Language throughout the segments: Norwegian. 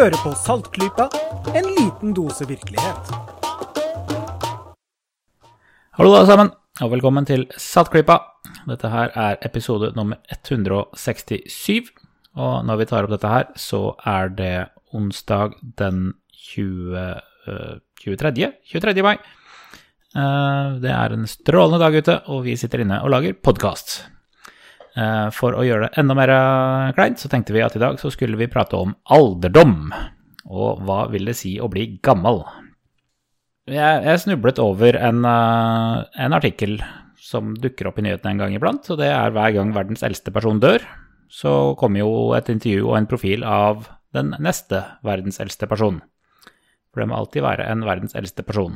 Hører på Saltklypa, en liten dose virkelighet. Hallo alle sammen, og velkommen til Saltklypa. Dette her er episode nummer 167. Og når vi tar opp dette her, så er det onsdag den 20, øh, 23. 23. mai. Eh, Det er en strålende dag ute, og vi sitter inne og lager podkast. For å gjøre det enda mer eh, kleint, så tenkte vi at i dag så skulle vi prate om alderdom. Og hva vil det si å bli gammel? Jeg snublet over en, eh, en artikkel som dukker opp i nyhetene en gang iblant, og det er hver gang verdens eldste person dør, så kommer jo et intervju og en profil av den neste verdens eldste person. For det må alltid være en verdens eldste person.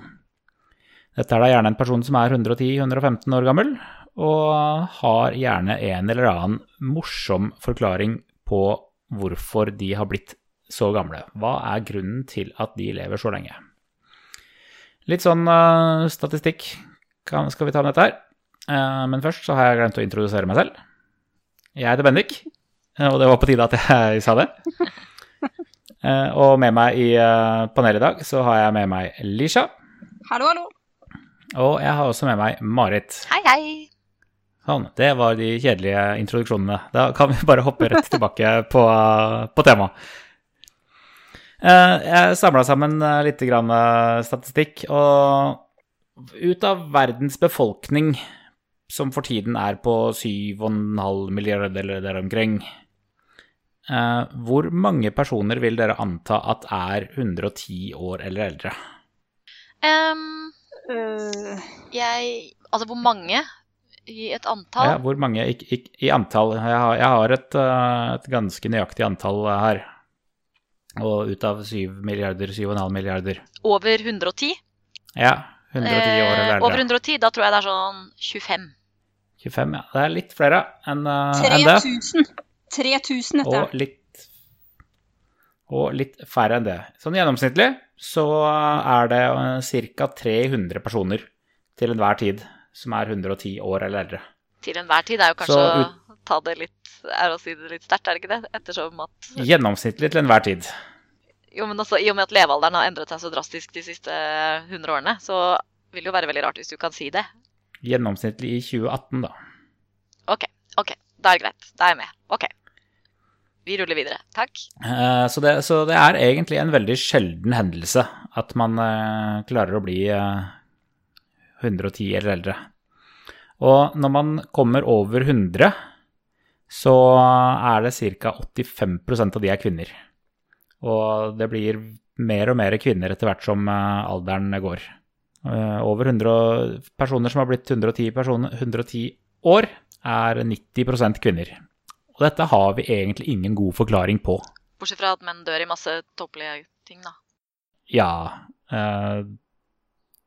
Dette er da gjerne en person som er 110-115 år gammel, og har gjerne en eller annen morsom forklaring på hvorfor de har blitt så gamle. Hva er grunnen til at de lever så lenge? Litt sånn uh, statistikk kan, skal vi ta med dette her. Uh, men først så har jeg glemt å introdusere meg selv. Jeg heter Bendik, eh, og det var på tide at jeg sa det. Uh, og med meg i panelet i dag så har jeg med meg Lisha. Hallo, hallo. Og jeg har også med meg Marit. Hei, hei. Sånn, det var de kjedelige introduksjonene. Da kan vi bare hoppe rett tilbake på, på temaet. Eh, Jeg samla sammen eh, litt grann eh, statistikk, og ut av verdens befolkning, som for tiden er på 7,5 milliarder eller der omkring, eh, hvor mange personer vil dere anta at er 110 år eller eldre? Øh, jeg Altså, hvor mange i et antall? Ja, hvor mange i, i, i antall? Jeg har, jeg har et, eh, et ganske nøyaktig antall eh, her. Og ut av 7 milliarder, 7,5 milliarder. Over 110? Ja, 110 år eller Eh, over 110, da tror jeg det er sånn 25. 25, ja. Det er litt flere enn eh, enn det. 3000. 3000 dette. Og litt, og litt færre enn det. Sånn gjennomsnittlig så er det ca. 300 personer til enhver tid som er 110 år eller eldre. Til enhver tid er jo kanskje Så å ta det litt Er å si det litt sterkt, er det ikke det? Ettersom at Gjennomsnittlig til enhver tid. Jo, men også, I og med at levealderen har endret seg så drastisk de siste 100 årene, så vil det jo være veldig rart hvis du kan si det. Gjennomsnittlig i 2018, da. OK, ok, da er det greit. Da er jeg med. OK. Vi ruller videre. Takk. Eh, Så det, så det er egentlig en veldig sjelden hendelse at man eh, klarer å bli eh, 110 eller eldre. Og når man kommer over 100, så er det ca. 85% av de er kvinner. Og det blir mer og mer kvinner etter hvert som eh, alderen går. Eh, Over 100 personer som har blitt 110, personer, 110 år, er 90% kvinner. Og dette har vi egentlig ingen god forklaring på. Bortsett fra at menn dør i masse tåpelige ting, da. Ja, eh,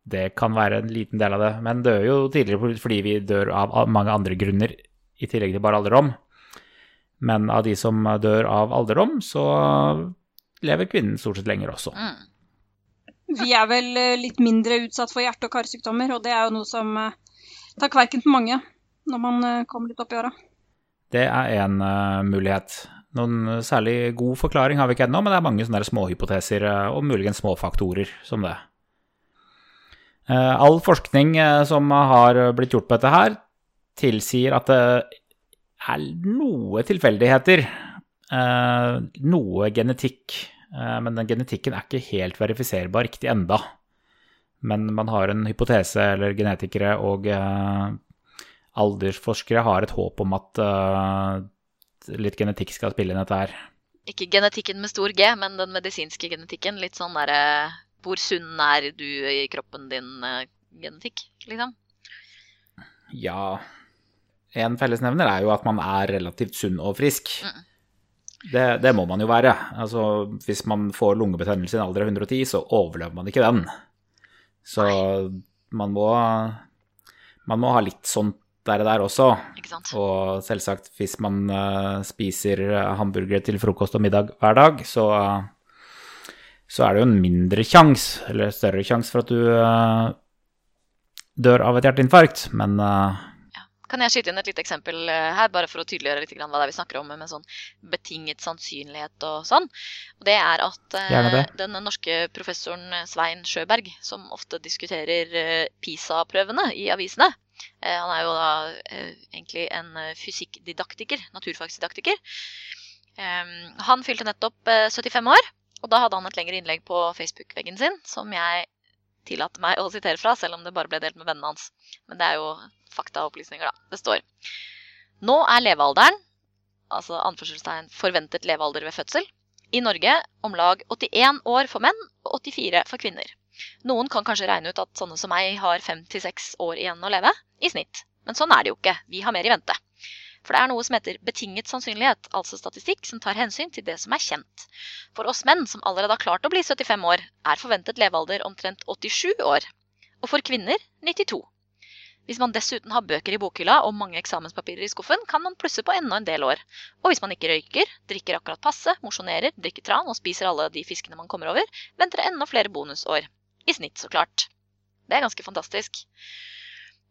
det kan være en liten del av det. Men dør jo tidligere fordi vi dør av mange andre grunner, i tillegg til bare alderdom. Men av de som dør av alderdom, så lever kvinnen stort sett lenger også. Mm. Vi er vel eh, litt mindre utsatt for hjerte- og karsykdommer, og det er jo noe som eh, tar kverken på mange når man eh, kommer litt opp i åra. Det er én mulighet. Noen særlig god forklaring har vi ikke ennå, men det er mange sånne småhypoteser og muligens småfaktorer som det. Eh, All forskning eh, som har blitt gjort på dette her, tilsier at det er noe tilfeldigheter, eh, noe genetikk, men den genetikken er ikke helt verifiserbar riktig enda. Men man har en hypotese, eller genetikere og aldersforskere har et håp om at litt genetikk skal spille inn dette her. Ikke genetikken med stor G, men den medisinske genetikken. Litt sånn derre Hvor sunn er du i kroppen din eh, genetikk, liksom? Ja En fellesnevner er jo at man er relativt sunn og frisk. Mm. Det, det må man jo være. Altså, hvis man får lungebetennelse i en alder av 110, så overlever man ikke den. Så man må, man må ha litt sånt der og der også. Ikke sant? Og selvsagt, hvis man eh, spiser hamburgere til frokost og middag hver dag, så, så er det jo en mindre sjanse, eller større sjanse for at du uh, dør av et hjerteinfarkt. Men eh, Kan jeg skyte inn et lite eksempel eh, her, bare for å tydeliggjøre litt grann hva det er vi snakker om med sånn betinget sannsynlighet og sånn? Og det er at uh, det. den norske professoren Svein Sjøberg, som ofte diskuterer PISA-prøvene i avisene Han er jo da egentlig en fysikkdidaktiker, naturfagsdidaktiker. Han fylte nettopp eh, 75 år, og da hadde han et lengre innlegg på Facebook-veggen sin som jeg tillater meg å sitere fra, selv om det bare ble delt med vennene hans. Men det er jo faktaopplysninger, da. Det står Nå er levealderen, altså anførselstegn forventet levealder ved fødsel, i Norge om lag 81 år for menn og 84 for kvinner. Noen kan kanskje regne ut at sånne som meg har fem til seks år igjen å leve, i snitt. Men sånn er det jo ikke. Vi har mer i vente. For det er noe som heter betinget sannsynlighet, altså statistikk som tar hensyn til det som er kjent. For oss menn som allerede har klart å bli 75 år, er forventet levealder omtrent 87 år. Og for kvinner 92. Hvis man dessuten har bøker i bokhylla og mange eksamenspapirer i skuffen, kan man plusse på enda en del år. Og hvis man ikke røyker, drikker akkurat passe, mosjonerer, drikker tran og spiser alle de fiskene man kommer over, venter det enda flere bonusår. I snitt, så klart. Det er ganske fantastisk.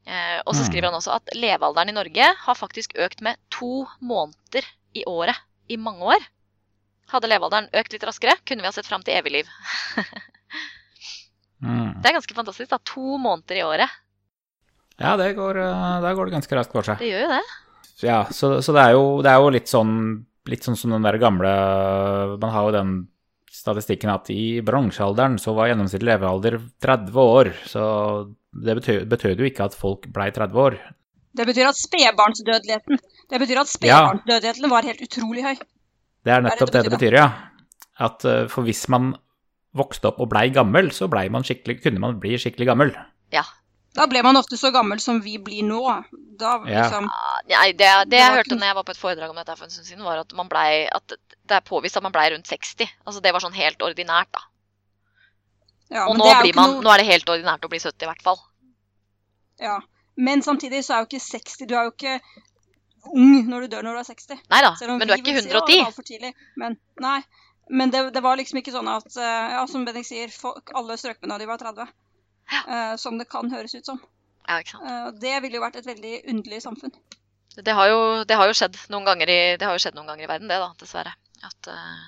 Eh, og så Mm. skriver han også at levealderen i Norge har faktisk økt med to måneder i året i mange år. Hadde levealderen økt litt raskere, kunne vi ha sett fram til evig liv. Mm. Det er ganske fantastisk. da, To måneder i året. Ja, det går, det går ganske raskt for seg. Det gjør jo det. Ja, så, så det, er jo, det er jo litt sånn litt sånn som den der gamle Man har jo den statistikken at i bronsealderen så var gjennomsnittlig levealder 30 år. Så det betød, betød jo ikke at folk blei 30 år. Det betyr at spedbarnsdødeligheten Det betyr at spedbarnsdødeligheten var helt utrolig høy. Det er nettopp det det det betyr, ja. At eh, for hvis man vokste opp og blei gammel, så ble man kunne man bli skikkelig gammel. Ja. Da ble man ofte så gammel som vi blir nå. Da Ja. liksom Ah, Nei, det, det jeg hørte når jeg var på et foredrag om dette for en stund siden, var at, man blei- at det er påvist at man blei rundt 60. Altså Det var sånn helt ordinært, da. Ja, Og men nå, det er man, noe- nå er det helt ordinært å bli 70, i hvert fall. Ja. Men samtidig så er jo ikke 60 Du er jo ikke ung når du dør når du er 60. Nei da, men du er ikke vil si, «Å, 110. tidlig». Men nei. Men det, det var liksom ikke sånn at eh, Ja, som Bendik sier, folk, alle strøk med da de var 30. Eh, som det kan høres ut som. Ja, ikke sant. Uh, det ville jo vært et veldig underlig samfunn. Det har, jo, det har jo skjedd noen ganger i, det har jo skjedd noen ganger i verden, det, da, dessverre. At, eh,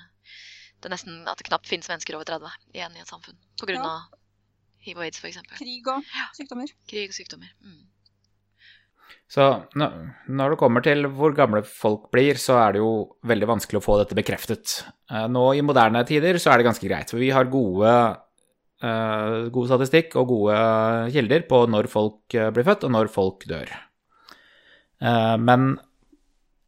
det nesten, at det knapt finnes mennesker over 30 igjen i et samfunn. På grunn Ja. av hiv og aids, f.eks. Krig og sykdommer. Krig og sykdommer. Mm. Så når det kommer til hvor gamle folk blir, så er det jo veldig vanskelig å få dette bekreftet. Eh, Nå i moderne tider så er det ganske greit, for vi har gode, eh, god statistikk og gode kilder på når folk eh, blir født og når folk dør. Eh, men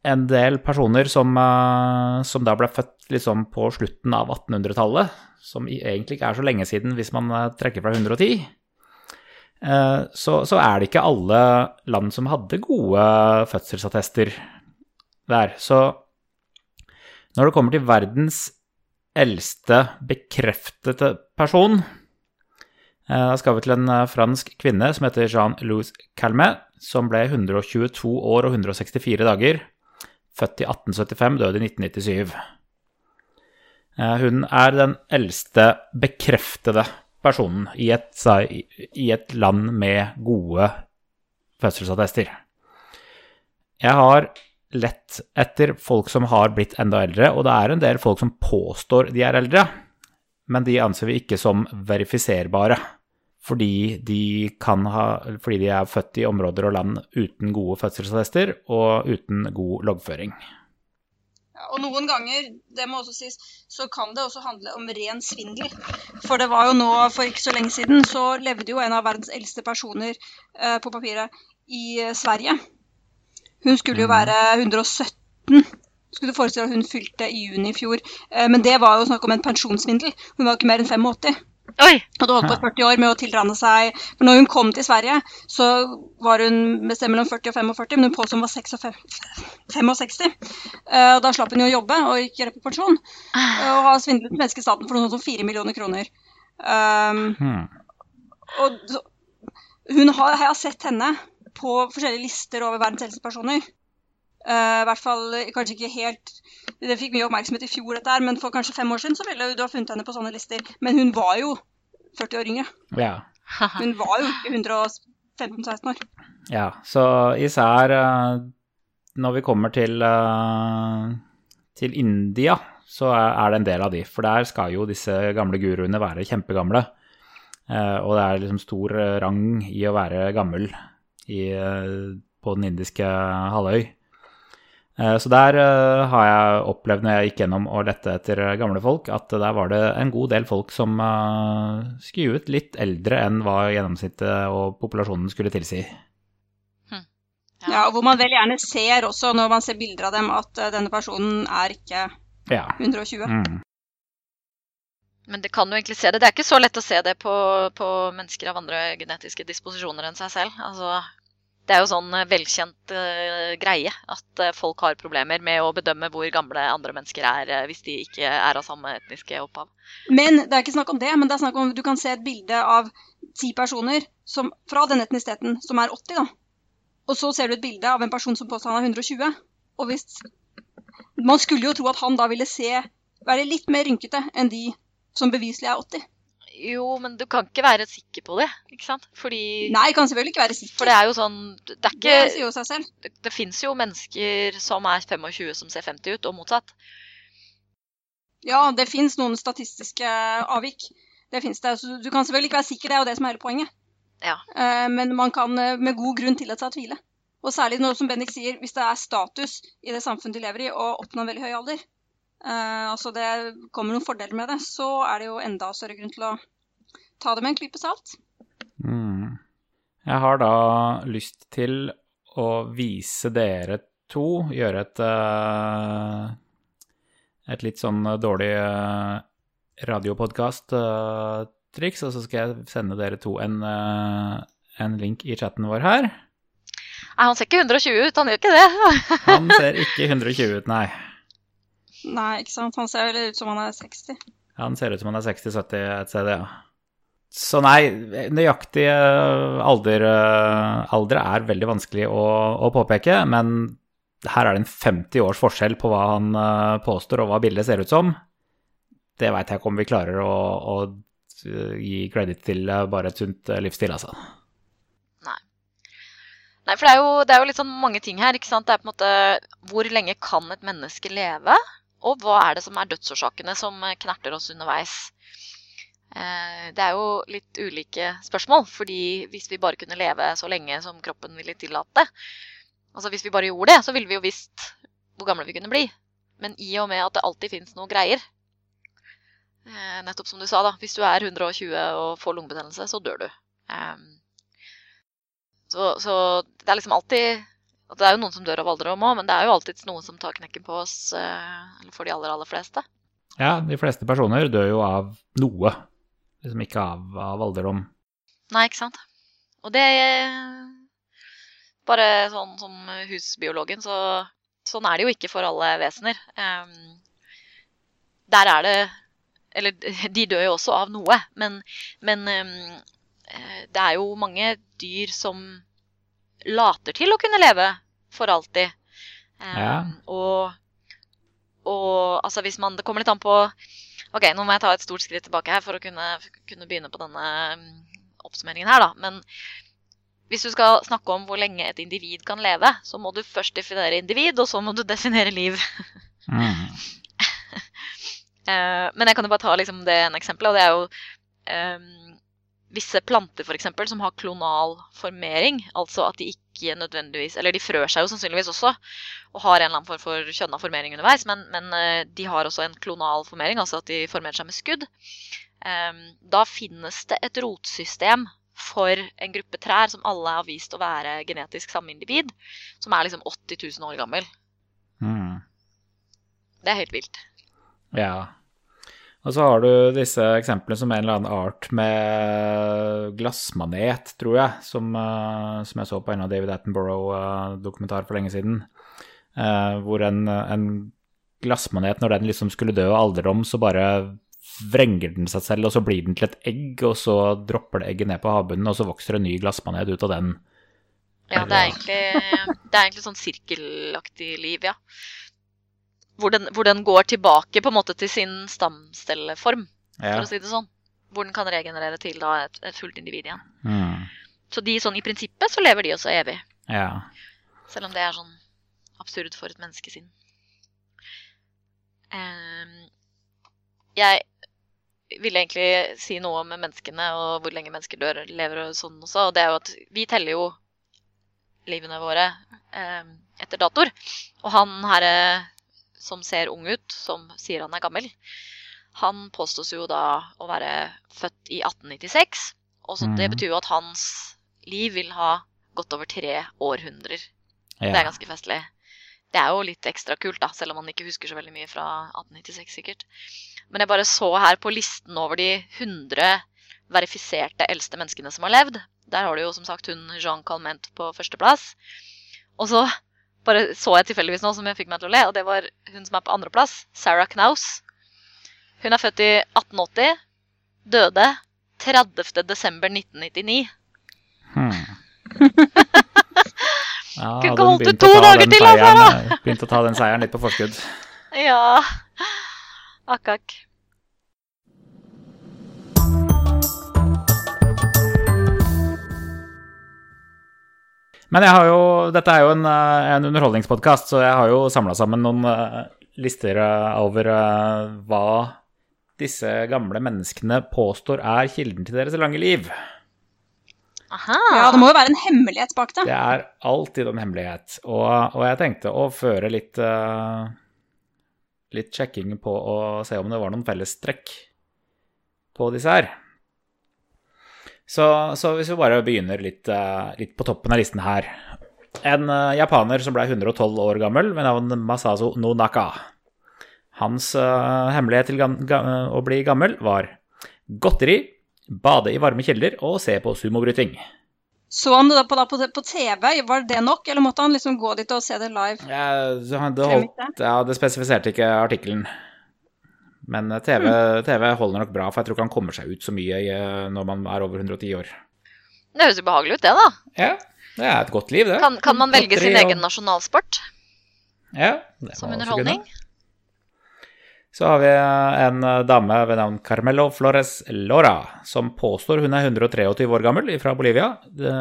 en del personer som, eh, som da ble født liksom på slutten av 1800-tallet, som egentlig ikke er så lenge siden hvis man eh, trekker fra 110, eh, så, så er det ikke alle land som hadde gode fødselsattester der. Så når det kommer til verdens eldste bekreftede person, da skal vi til en fransk kvinne som heter Jean-Louis Calmet, som ble 122 år og 164 dager, født i 1875, død i 1997. Eh, Hun er den eldste bekreftede personen i et, i et land med gode fødselsattester. Jeg har lett etter folk som har blitt enda eldre, og det er en del folk som påstår de er eldre, men de anser vi ikke som verifiserbare. Fordi de, kan ha, fordi de er født i områder og land uten gode fødselsattester og uten god loggføring. Ja, og noen ganger, det må også sies, så kan det også handle om ren svindel. For det var jo nå, for ikke så lenge siden, så levde jo en av verdens eldste personer eh, på papiret i eh, Sverige. Hun skulle jo være 117. Skulle du forestille at hun fylte i juni i fjor. Eh, men det var jo snakk om en pensjonssvindel. Hun var ikke mer enn 85. Oi! Hadde holdt på i 40 år med å tilranne seg For når hun kom til Sverige, så var hun med sted mellom 40 og 45, men hun påsto hun var 66. 65. Eh, og da slapp hun jo å jobbe og gikk rett på pensjon. eh, Og har svindlet den svenske staten for noe sånt som 4 millioner kroner. Um, Hmm. og hun har, jeg har sett henne på forskjellige lister over verdens eldste Eh, I hvert fall eh, kanskje ikke helt Det fikk mye oppmerksomhet i fjor, dette her, men for kanskje fem år siden så ville du ha funnet henne på sånne lister. Men hun var jo 40 år yngre. Ja. Hun var jo ikke 15-16 år. Ja, så især eh, når vi kommer til, til India, så er det en del av de. For der skal jo disse gamle guruene være kjempegamle. Eh, Og det er liksom stor rang i å være gammel i, på den indiske halvøy. Eh, Så der eh, har jeg opplevd når jeg gikk gjennom og lette etter eh, gamle folk, at der var det en god del folk som skuet litt eldre enn hva gjennomsnittet og populasjonen skulle tilsi. Ja, og hvor man vel gjerne ser også, når man ser bilder av dem, at denne personen er ikke Ja. 120. Mm. Men det kan jo egentlig se det. Det er ikke så lett å se det på, på mennesker av andre genetiske disposisjoner enn seg selv. Altså, det er jo sånn eh, velkjent uh, greie at eh, folk har problemer med å bedømme hvor gamle andre mennesker er uh, hvis de ikke er av samme etniske opphav. Men det er ikke snakk om det, men det er snakk om du kan se et bilde av ti personer som, fra den etnisiteten som er 80, da. Og så ser du et bilde av en person som påstår han er 120. Og hvis Man skulle jo tro at han da ville se være litt mer rynkete enn de som beviselig er 80. Jo, men du kan ikke være sikker på det, ikke sant? Fordi Nei, kan selvfølgelig ikke være sikker. For det er jo sånn Det er Det sier jo seg selv. Det, det fins jo mennesker som er 25 som ser 50 ut, og motsatt. Ja, det fins noen statistiske avvik. Det fins det. Så du kan selvfølgelig ikke være sikker, det er jo det som er hele poenget. Ja. Eh, Men man kan eh, med god grunn tillate seg å tvile. Og særlig nå som Bendik sier, hvis det er status i det samfunnet de lever i, å oppnå en veldig høy alder. Eh, altså det kommer noen fordeler med det, så er det jo enda større grunn til å ta det med en klype salt. Mm. Jeg har da lyst til å vise dere to, gjøre et eh, et litt sånn dårlig uh, radiopodkast-triks, og så skal jeg sende dere to en, eh, en link i chatten vår her. Nei, han ser ikke 120 ut, han gjør ikke det. Han ser ikke 120 ut, nei. Nei, ikke sant. Han ser vel ut som han er 60. Ja, Han ser ut som han er 60-70 et sted, ja. Så nei, nøyaktig eh, alder, eh, alder er veldig vanskelig å, å påpeke, men her er det en 50 års forskjell på hva han eh, påstår og hva bildet ser ut som. Det veit jeg ikke om vi klarer å, å gi credit til bare et sunt livsstil, altså. Nei. Nei, for det er, jo, det er jo litt sånn mange ting her. ikke sant? Det er på en måte Hvor lenge kan et menneske leve? Og hva er det som er dødsårsakene som eh, knerter oss underveis? Eh, Det er jo litt ulike spørsmål. fordi hvis vi bare kunne leve så lenge som kroppen ville tillate, altså hvis vi bare gjorde det, så ville vi jo visst hvor gamle vi kunne bli. Men i og med at det alltid fins noe greier, eh, nettopp som du sa, da, hvis du er 120 og får lungebetennelse, så dør du. Så, så det er liksom alltid og Det er jo noen som dør av alderdom òg, men det er jo alltid noen som tar knekken på oss, eh, eller for de aller, aller fleste. Ja, de fleste personer dør jo av noe, liksom ikke av, av alderdom. Nei, ikke sant? Og det Bare sånn som husbiologen, så sånn er det jo ikke for alle vesener. Em, der er det Eller de dør jo også av noe, men, men em, eh, det er jo mange dyr som later til å kunne leve for alltid. Um, Ja. Og, og altså hvis man Det kommer litt an på Ok, nå må jeg ta et stort skritt tilbake her for å kunne, kunne begynne på denne mm, oppsummeringen her, da. Men hvis du skal snakke om hvor lenge et individ kan leve, så må du først definere individ, og så må du definere liv. Mm. Eh, men jeg kan jo bare ta liksom det en eksempel, og det er jo ehm, visse planter eksempel, som har klonal formering. Altså at de ikke nødvendigvis Eller de frør seg jo sannsynligvis også, og har en eller annen form for kjønna formering underveis, men, men eh, de har også en klonal formering, altså at de formerer seg med skudd. Ehm, da finnes det et rotsystem for en gruppe trær som alle har vist å være genetisk samme individ, som er liksom 80 000 år gammel. Mm. Det er helt vilt. Ja. Og så har du disse eksemplene som en eller annen art med glassmanet, tror jeg, som, eh, som jeg så på en av David Attenborough-dokumentar for lenge siden. Eh, hvor en, en glassmanet, når den liksom skulle dø av alderdom, så bare vrenger den seg selv, og så blir den til et egg, og så dropper det egget ned på havbunnen, og så vokser en ny glassmanet ut av den. Ja, det er egentlig, det er egentlig sånn sirkelaktig liv, ja. Hvor den, hvor den går tilbake på en måte til sin stamcelleform, Ja. for å si det sånn. Hvor den kan regenerere til da et, et fullt individ igjen. Mm. Så de sånn i prinsippet så lever de også evig. Ja. Selv om det er sånn absurd for et menneskesinn. Um, jeg ville egentlig si noe om menneskene og hvor lenge mennesker dør, lever og sånn også. Og det er jo at vi teller jo livene våre ehm, etter datoer. Og han herre som ser ung ut, som sier han er gammel, han påstås jo da å være født i 1896. Og så det Mhm. betyr jo at hans liv vil ha gått over tre århundrer. Det er ganske festlig. Det er jo litt ekstra kult, da, selv om man ikke husker så veldig mye fra 1896, sikkert. Men jeg bare så her på listen over de 100 verifiserte eldste menneskene som har levd. Der har du jo som sagt hun Jean Calment på førsteplass. Og så bare så jeg tilfeldigvis noe som jeg fikk meg til å le, og det var hun som er på andreplass, Sarah Knaus. Hun er født i 1880, døde 30. desember 1999. Hmm. Ja, Kunne ikke holdt ut to dager til, seieren, eh, Begynt å ta den seieren litt på forskudd. Ja. Akk, akk. Men jeg har jo, dette er jo en, eh, en underholdningspodkast, så jeg har jo samla sammen noen eh, lister eh, over hva disse gamle menneskene påstår er kilden til deres lange liv. Aha. Ja, det må jo være en hemmelighet bak det. Det er alltid en hemmelighet. Og, og jeg tenkte å føre litt uh, litt sjekking på å se om det var noen fellestrekk på disse her. Så, så hvis vi bare begynner litt, eh, litt på toppen av listen her En eh, japaner som ble 112 år gammel, ved navn Masazo Nonaka. Hans uh, hemmelighet til å bli gammel var godteri, bade i varme kilder og se på sumobryting. Så han det på, da på, på TV, var det nok, eller måtte han liksom gå dit og se det live? Ja, det, holdt, ja, det spesifiserte ikke artikkelen. Men eh, TV, TV holder nok bra, for jeg tror ikke han kommer seg ut så mye eh, når man er over 110 år. Det høres jo behagelig ut, det, da. Ja, det er et godt liv, det. Kan, kan man velge sin egen og- nasjonalsport ja, det som underholdning? Så har vi en eh, dame ved navn Carmelo Flores Lora, som påstår hun er 123 år gammel fra Bolivia. Det,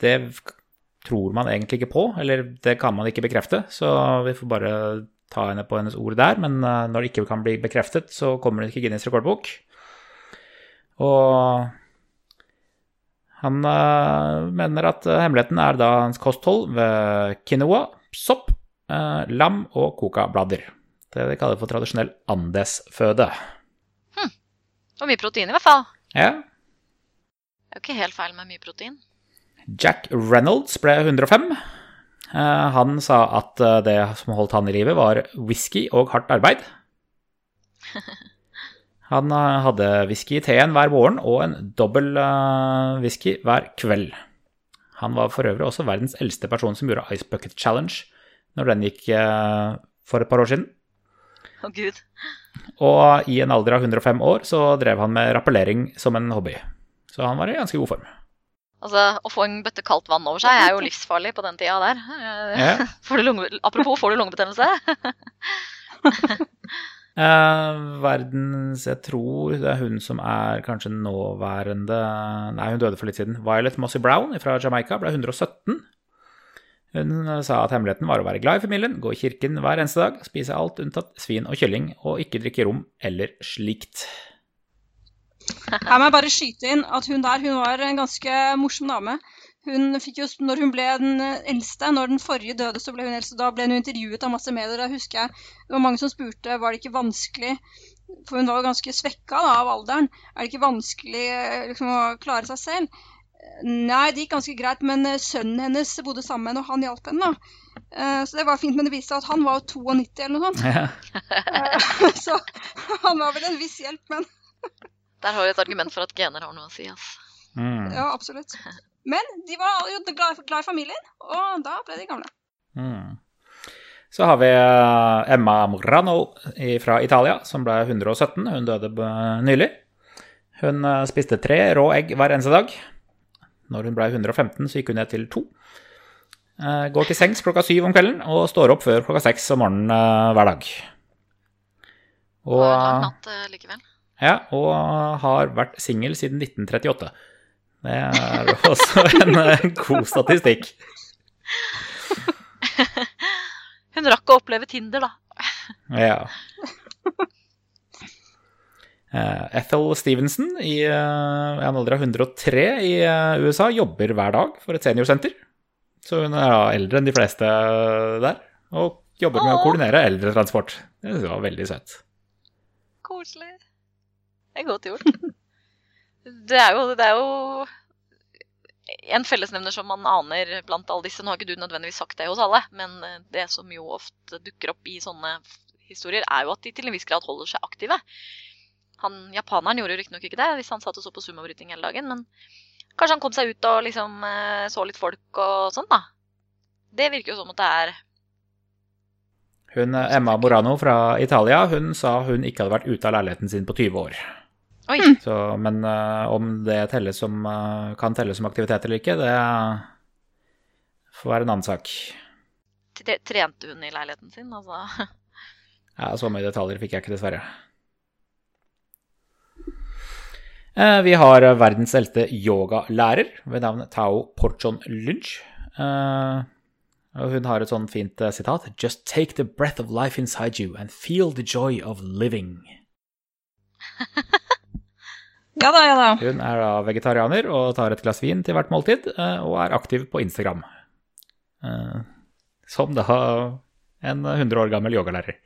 det tror man egentlig ikke på, eller det kan man ikke bekrefte, så vi får bare ta henne på hennes ord der. Men eh, når det ikke kan bli bekreftet, så kommer det ikke Guinness rekordbok. Og han eh, mener at eh, hemmeligheten er da hans kosthold ved quinoa, sopp, lam og kokablader. Det de kaller for tradisjonell andesføde. Og mye protein, i hvert fall. Ja. Det er jo ikke helt feil med mye protein. Jack Reynolds ble 105. Eh, han sa at eh, det som holdt han i live, var whisky og hardt arbeid. Han eh, hadde whisky i teen hver morgen og en dobbel whisky hver kveld. Han var for øvrig også verdens eldste person som gjorde Ice Bucket Challenge når den gikk for et par år siden. Å, gud. Og i en alder av 105 år så drev han med rappellering som en hobby. Så han var i ganske god form. Altså, Å få en bøtte kaldt vann over seg er jo livsfarlig på den tida der. Ja. Får du lunge... Apropos, får du lungebetennelse? Eh, verdens Jeg tror det er hun som er kanskje nåværende Nei, hun døde for litt siden. Violet Mossy Brown fra Jamaica ble 117. Hun eh, sa at hemmeligheten var å være glad i familien, gå i kirken hver eneste dag, spise alt unntatt svin og kylling, og ikke drikke rom eller slikt. Her må jeg bare skyte inn at hun der hun var en ganske morsom dame. Hun fikk jo, når hun ble den eldste, når den forrige døde, så ble hun eldste. Da ble hun intervjuet av masse medier. Da husker jeg det var mange som spurte var det ikke vanskelig For hun var jo ganske svekka da, av alderen. Er det ikke vanskelig eh, liksom, å klare seg selv? Nei, det gikk ganske greit, men eh, sønnen hennes bodde sammen med henne, og han hjalp henne. da. Eh, Så det var fint, men det viste seg at han var jo 92 eller noe sånt. Ja. Så han var vel en viss hjelp, men Der har vi et argument for at gener har noe å si. Altså. Mm. Ja, absolutt. Men de var jo glad, glad i familien, og da ble de gamle. Mm. Så har vi eh, Emma Morano fra Italia, som ble 117. Hun døde nylig. Hun eh, spiste tre rå egg hver eneste dag. Når hun ble 115, så gikk hun ned til to. Eh, Går til sengs klokka syv om kvelden og står opp før klokka seks om morgenen hver dag. Og Og, natt likevel. Ja, og har vært singel siden 1938. Det er også en eh, god statistikk. Hun rakk å oppleve Tinder, da. Ja. Eh, Ethel Stevenson i eh, en alder av 103 i USA jobber hver dag for et seniorsenter. Så hun er eldre enn de fleste der, og jobber med å koordinere eldretransport. Det var veldig søtt. Koselig. Det er godt gjort. Det er jo, det er jo en fellesnevner som man aner blant alle disse. Nå har ikke du nødvendigvis sagt det hos alle, men eh, det som jo ofte dukker opp i sånne historier, er jo at de til en viss grad holder seg aktive. Han japaneren gjorde jo riktignok ikke det hvis han satt og så på sumobryting hele dagen, men kanskje han kom seg ut og liksom eh, så litt folk og sånn, da. Det virker jo som at det er Hun, eh, Emma Morano fra Italia hun sa hun ikke hadde vært ute av leiligheten sin på 20 år. Oi! Så, men uh, om det telles som, uh, kan telles som aktivitet eller ikke, det får være en annen sak. tre- Trente hun i leiligheten sin? Altså. Ja, Så mye detaljer fikk jeg ikke, dessverre. Uh, Vi har verdens eldste yogalærer ved navn Tao Porchon Lynch. Eh, og Hun har et sånn fint sitat. Just take the breath of life inside you and feel the joy of living. Ja da, ja da. Hun er da vegetarianer og tar et glass vin til hvert måltid, eh, og er aktiv på Instagram. Eh, Som da en 100 år gammel yogalærer.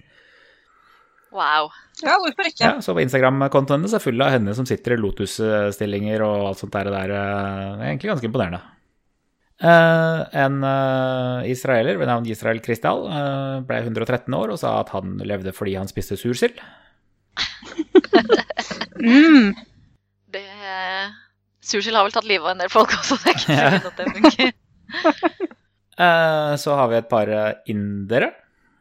Wow. Ja, hvorfor ikke? Ja, så på Instagram-kontoen hennes er full av henne som sitter i lotusstillinger og alt sånt der. Det er eh, egentlig ganske imponerende. Eh, en eh, israeler ved navn Israel Kristal eh, ble 113 år og sa at han levde fordi han spiste sursild. Mm. Sursild har vel tatt livet av en del folk også, det er ikke sikkert at det funker. Eh, så har vi et par eh, indere.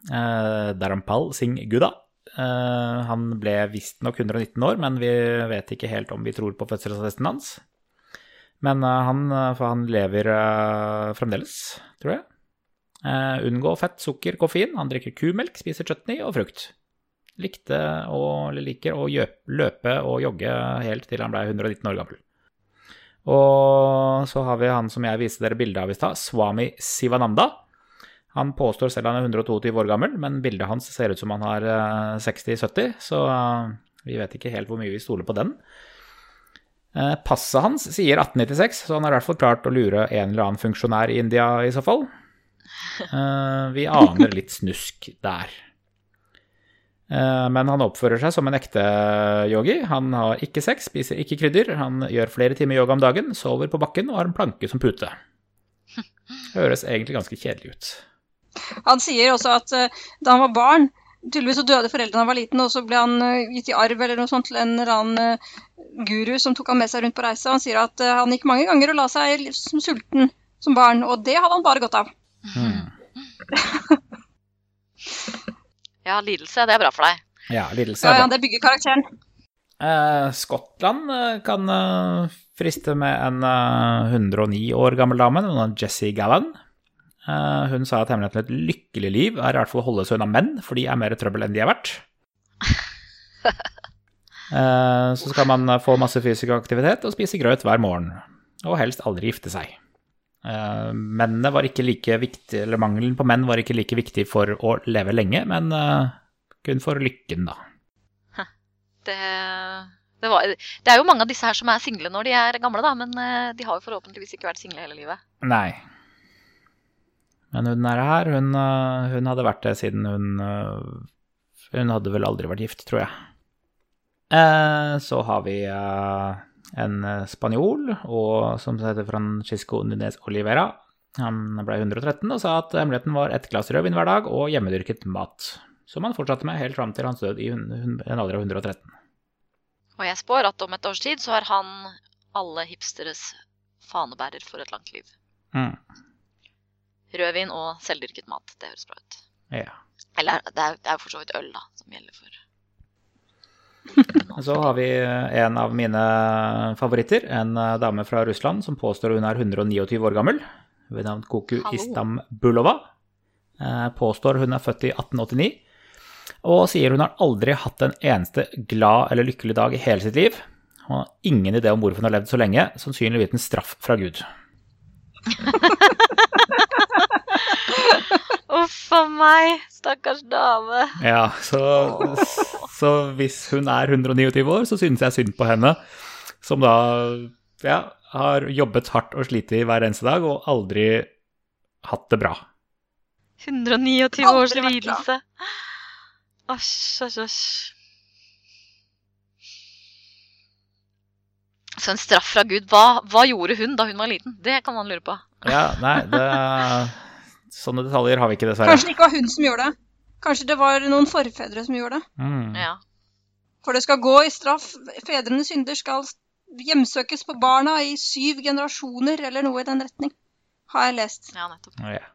Eh, Dharampal Singh Gudda. Eh, han ble visstnok 119 år, men vi vet ikke helt om vi tror på fødselsattesten hans. Men eh, han, eh, for han lever eh, fremdeles, tror jeg. Eh, unngå fett, sukker, koffein. Han drikker kumelk, spiser chutney og frukt. Likte og liker å løpe og jogge helt til han ble 119 år gammel. Og så har vi han som jeg viste dere bilde av i stad, Swami Sivananda. Han påstår selv han er 122 år gammel, men bildet hans ser ut som han har eh, 60-70, så eh, vi vet ikke helt hvor mye vi stoler på den. Eh, Passet hans sier 1896, så han har i hvert fall klart å lure en eller annen funksjonær i India i så fall. Eh, Vi aner litt snusk der. Eh, Men han oppfører seg som en ekte yogi. Han har ikke sex, spiser ikke krydder, han gjør flere timer yoga om dagen, sover på bakken og har en planke som pute. Høres egentlig ganske kjedelig ut. Han sier også at eh, da han var barn, tydeligvis så døde foreldrene da han var liten, og så ble han eh, gitt i arv eller noe sånt til en eller annen guru som tok han med seg rundt på reise. Han sier at han gikk mange ganger og la seg som sulten som barn, og det hadde han bare godt av. Ja, lidelse, det er bra for deg. Ja, lidelse er bra. ja, det bygger karakteren. Eh, Skottland eh, kan eh, friste med en eh, 109 år gammel dame, noen Jessie Gallan. Eh, hun sa at hemmeligheten til et lykkelig liv er i hvert fall å holde seg unna menn, for de er mer trøbbel enn de er verdt. Eh, så skal man få masse fysisk aktivitet og spise grøt hver morgen, og helst aldri gifte seg. Eh, Mennene var ikke like viktig, eller Mangelen på menn var ikke like viktig for å leve lenge, men eh, kun for lykken, da. Det, det, var, det er jo mange av disse her som er single når de er gamle, da, men eh, de har jo forhåpentligvis ikke vært single hele livet. Nei. Men hun er her. Hun, hun hadde vært det siden hun Hun hadde vel aldri vært gift, tror jeg. Eh, så har vi en øh, spanjol og, som heter Francisco Nunes Olivera. Han ble 113 og sa at hemmeligheten var ett glass rødvin hver dag og hjemmedyrket mat. Som han fortsatte med helt fram til hans død i en alder av 113. Og jeg spår at om et års tid så er han alle hipsteres fanebærer for et langt liv. Mm. Rødvin og selvdyrket mat, det høres bra ut. Ja. Eller det er, det er jo for så vidt øl, da, som gjelder for Så har vi en av mine favoritter, en eh, dame fra Russland som påstår hun er 129 år gammel, ved navn Koku Hallo. Istambulova. Eh, Påstår hun er født i 1889, og sier hun har aldri hatt en eneste glad eller lykkelig dag i hele sitt liv. Hun har ingen idé om hvorfor hun har levd så lenge, sannsynligvis en straff fra Gud. Uff a meg, stakkars dame. Ja, så, så hvis hun er 129 år, så synes jeg synd på henne, som da ja, har jobbet hardt og slitt hver eneste dag og aldri hatt det bra. 129 Aldri års lidelse. Æsj, æsj, æsj. Så en straff fra Gud. Hva, hva gjorde hun da hun var liten? Det kan man lure på. Ja, nei, det, sånne detaljer har vi ikke, dessverre. Kanskje det ikke var hun som gjorde det. Kanskje det var noen forfedre som gjorde det. Mm. Ja. For det skal gå i straff. Fedrenes synder skal hjemsøkes på barna i syv generasjoner, eller noe i den retning. Har jeg lest. ja, nettopp. Ja.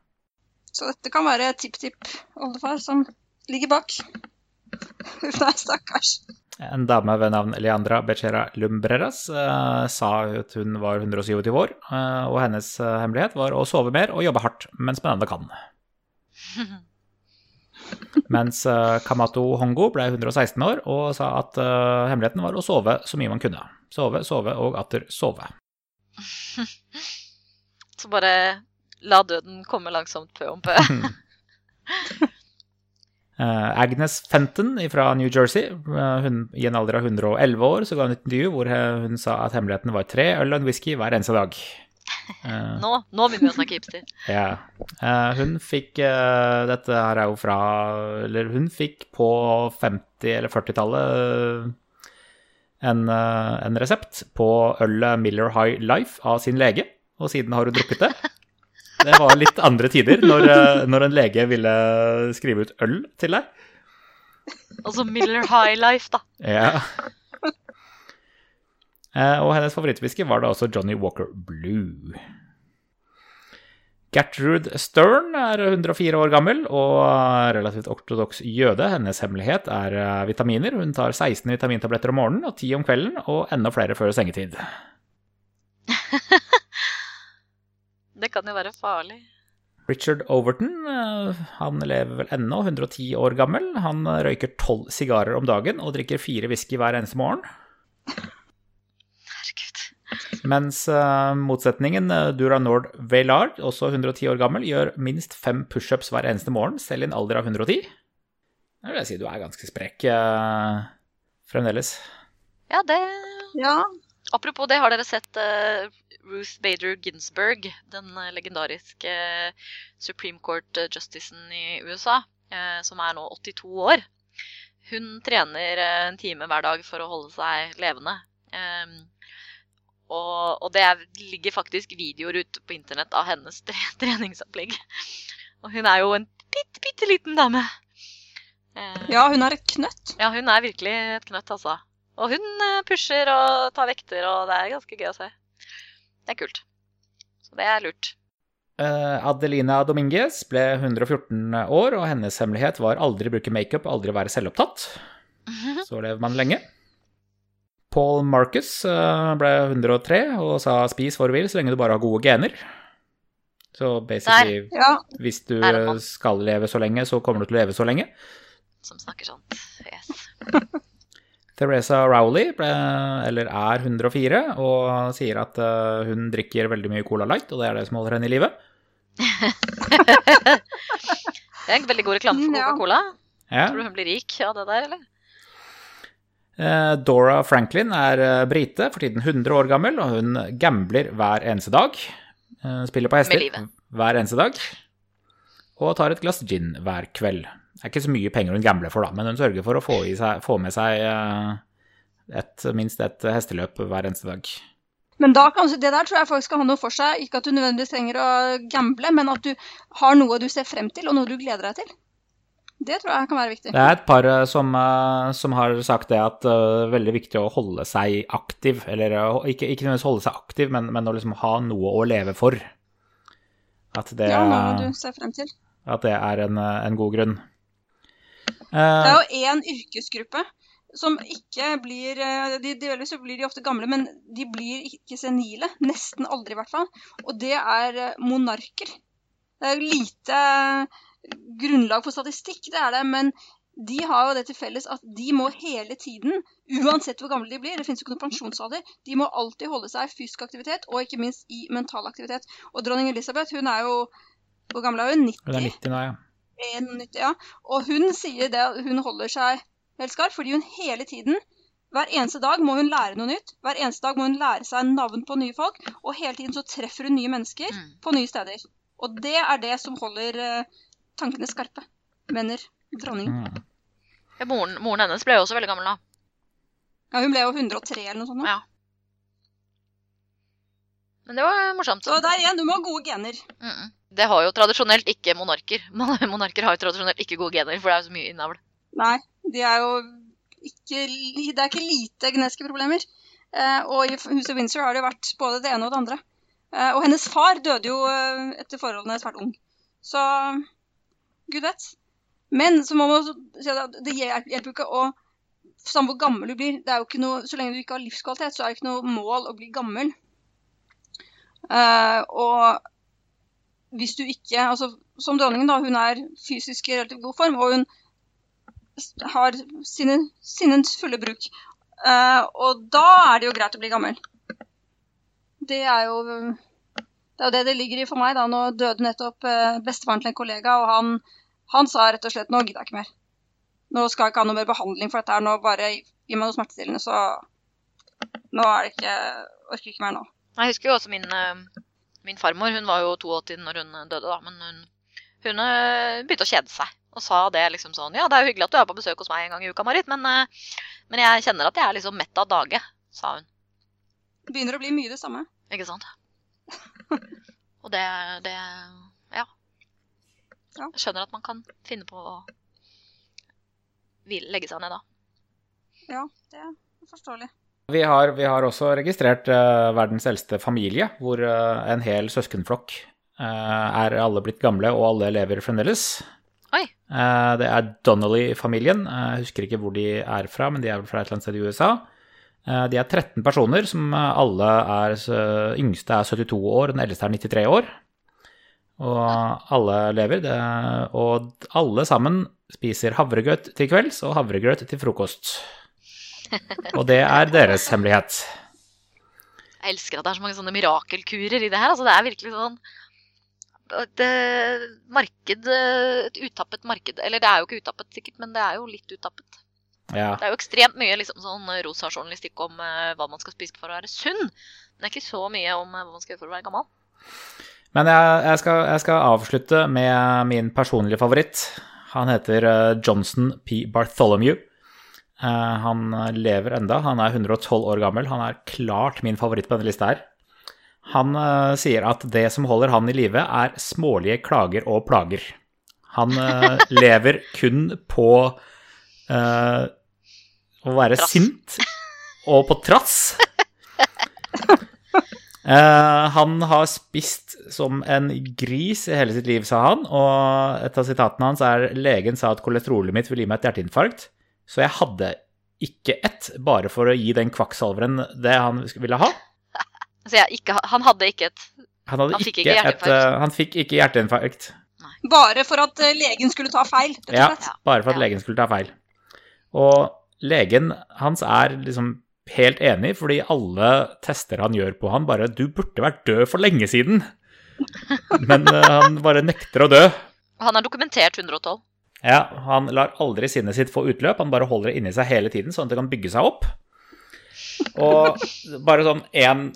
Så dette kan være tipp-tipp-oldefar som ligger bak. Huff, nei, stakkars. En dame ved navn Leandra Becerra Lumbreras eh, sa at hun var 127 år, eh, og hennes eh, hemmelighet var å sove mer og jobbe hardt mens man ennå kan. Mens eh, Kamato Hongo ble 116 år og sa at hemmeligheten var å sove så mye man kunne. Sove, sove og atter sove. Så bare la døden komme langsomt pø om pø. Eh, Agnes Fenton fra New Jersey, eh, hun, i en alder av 111 år, så ga hun et intervju hvor hun sa at hemmeligheten var tre øl og en whisky hver eneste dag. Eh, Nå, nå begynner vi å snakke hipster. Ja. Hun fikk Dette her er jo fra Eller hun fikk på 50- eller 40-tallet en, en resept på ølet Miller High Life av sin lege, og siden har hun drukket det. Det var litt andre tider, når, eh, når en lege ville skrive ut øl til deg. Altså Miller High Life, da. Ja. Eh, og hennes favorittwhisky var da også Johnny Walker Blue. Gertrude Stern er 104 år gammel og relativt ortodoks jøde. Hennes hemmelighet er eh, vitaminer. Hun tar 16 vitamintabletter om morgenen og 10 om kvelden, og enda flere før sengetid. Det kan jo være farlig. Richard Overton, eh, han lever vel ennå, 110 år gammel. Han eh, røyker 12 sigarer om dagen og drikker fire whisky hver eneste morgen. Herregud. Mens eh, motsetningen, Dura Nord Veilard, også 110 år gammel, gjør minst fem pushups hver eneste morgen, selv i en alder av 110. Det vil jeg si du er ganske sprek eh, fremdeles. Ja, det Ja. Apropos det, har dere sett Ruth Bader Ginsburg, den eh, legendariske eh, Supreme Court-justicen i USA, eh, som er nå 82 år? Hun trener eh, en time hver dag for å holde seg levende. Og, og det er, ligger faktisk videoer ute på internett av hennes tre treningsopplegg. Og hun er jo en bitte, bitte liten dame. Eh, ja, hun er et knøtt. ja, hun er virkelig et knøtt, altså. Og hun eh, pusher og tar vekter, og det er ganske gøy å se. Det er kult. Så det er lurt. Eh, Adelina Dominguez ble 114 år, og hennes hemmelighet var aldri bruke makeup, aldri være selvopptatt. Så lever man lenge. Paul Marcus eh, ble 103 og sa 'spis hva du vil, så lenge du bare har gode gener'. Så basically, Ja. hvis du skal leve så lenge, så kommer du til å leve så lenge. Som snakker sånn. Yes. Teresa Rowley ble, eller er 104 og sier at eh, hun drikker veldig mye Cola Light, og det er det som holder henne i live. Det er en veldig god reklame for. Coca-Cola. Ja. Tror du hun blir rik av det der, eller? Eh, Dora Franklin er eh, brite, for tiden 100 år gammel, og hun gambler hver eneste dag. Eh, Spiller på hester hver eneste dag. Og tar et glass gin hver kveld. Det er ikke så mye penger hun gambler for, da, men hun sørger for å få, i seg, få med seg eh, et, minst et hesteløp hver eneste dag. Men da kan, det der tror jeg folk skal ha noe for seg. Ikke at du nødvendigvis trenger å gamble, men at du har noe du ser frem til, og noe du gleder deg til. Det tror jeg kan være viktig. Det er et par eh, som, eh, som har sagt det at det er veldig viktig å holde seg aktiv. Eller ikke, ikke nødvendigvis holde seg aktiv, men, men å liksom ha noe å leve for. At det, Ja, noe du ser frem til. At det er en, eh, en god grunn. Det er Eh, jo én yrkesgruppe som ikke blir de, de, Delvis så blir de ofte gamle, men de blir ikke senile. Nesten aldri, i hvert fall. Og det er eh, monarker. Det er lite eh, grunnlag for statistikk, det er det, men de har jo det til felles at de må hele tiden, uansett hvor gamle de blir, det finnes jo ikke noen pensjonsalder, de må alltid holde seg i fysisk aktivitet, og ikke minst i mental aktivitet. Og dronning Elisabeth, hun er jo Hvor gammel er hun? 90? Hun er 90 nå, ja. 90, ja. Og hun sier det at hun holder seg helt skarp, fordi hun hele tiden hver eneste dag må hun lære noe nytt. Hver eneste dag må hun lære seg navn på nye folk. Og hele tiden så treffer hun nye mennesker Mm. på nye steder. Og det er det som holder eh, tankene skarpe. Mener dronningen. Mm. Ja, moren, moren hennes ble jo også veldig gammel da. Ja, hun ble jo 103 eller noe sånt. Da. Ja. Men det var morsomt. Så der igjen, du må ha gode gener. Mm. Det har jo tradisjonelt ikke monarker. Monarker har jo tradisjonelt ikke gode gener, for det er jo så mye innavl. Nei, de er jo ikke Det er ikke lite genetiske problemer. Eh, og i huset Windsor har det jo vært både det ene og det andre. Eh, og hennes far døde jo eh, etter forholdene svært ung. Så gud vet. Men så må man si at det hjel- hjelper jo ikke å Samme hvor gammel du blir. Det er jo ikke noe, så lenge du ikke har livskvalitet, så er det ikke noe mål å bli gammel. Eh, og hvis du ikke altså Som dronningen, da. Hun er fysisk i relativt god form, og hun har sine, sine fulle bruk. Uh, og da er det jo greit å bli gammel. Det er jo det er det det ligger i for meg. da. Nå døde nettopp uh, bestefaren til en kollega, og han, han sa rett og slett nå gidder jeg ikke mer. Nå skal jeg ikke ha noe mer behandling for dette her. Nå bare gi meg noe smertestillende, så Nå er det ikke Orker ikke mer nå. Jeg husker jo også min, eh, min farmor. Hun var jo 82 når hun døde, da. Men hun, hun eh, begynte å kjede seg. Og sa det liksom sånn Ja, det er jo hyggelig at du er på besøk hos meg en gang i uka, Marit, men, eh, men jeg kjenner at jeg er liksom mett av dage, sa hun. Det begynner å bli mye det samme. Ikke sant? Og det, det Ja. Ja. Jeg skjønner at man kan finne på å legge seg ned da. Ja, det er forståelig. Vi har, vi har også registrert uh, verdens eldste familie, hvor uh, en hel søskenflokk eh, er alle blitt gamle, og alle lever fremdeles. Oi. Det er Donnelly-familien. Jeg husker ikke hvor de er fra, men de er vel fra et eller annet sted i USA. De er 13 personer, som alle er Yngste er 72 år, den eldste er 93 år. Og alle lever. Det, og alle sammen spiser havregrøt til kvelds og havregrøt til frokost. Og det er deres hemmelighet. Jeg elsker at det er så mange sånne mirakelkurer i det her. Altså, det er virkelig sånn et marked Et uttappet marked. Eller det er jo ikke uttappet, sikkert, men det er jo litt uttappet. Ja. Det er jo ekstremt mye liksom, sånn rosa journalistikk om uh, hva man skal spise for å være sunn. Men det er ikke så mye om uh, hva man skal gjøre for å være gammel. Men jeg, jeg, skal, jeg skal avslutte med min personlige favoritt. Han heter uh, Johnson P. Bartholomew. Eh, Han lever enda. Han er 112 år gammel. Han er klart min favoritt på denne lista her. Han eh, sier at det som holder han i live, er smålige klager og plager. Han eh, lever kun på uh, å være Trass. sint og på trass. Uh, han har spist som en gris i hele sitt liv, sa han. Og et av sitatene hans er legen sa at kolesterolet mitt vil gi meg et hjerteinfarkt. Så jeg hadde ikke ett, bare for å gi den kvakksalveren det han ville ha. Altså, jeg ikke, han hadde ikke et Han, hadde Han fikk ikke ikke et, hjerteinfarkt. eh, han fikk ikke hjerteinfarkt. Bare for at eh, legen skulle ta feil, rett og Ja, bare for at Ja. legen skulle ta feil. Og legen hans er liksom helt enig, fordi alle tester han gjør på han, bare 'Du burde vært død for lenge siden'. Men eh, han bare nekter å dø. Han er dokumentert 112. Ja, han lar aldri sinnet sitt få utløp, han bare holder det inni seg hele tiden, sånn at det kan bygge seg opp. Og bare sånn en,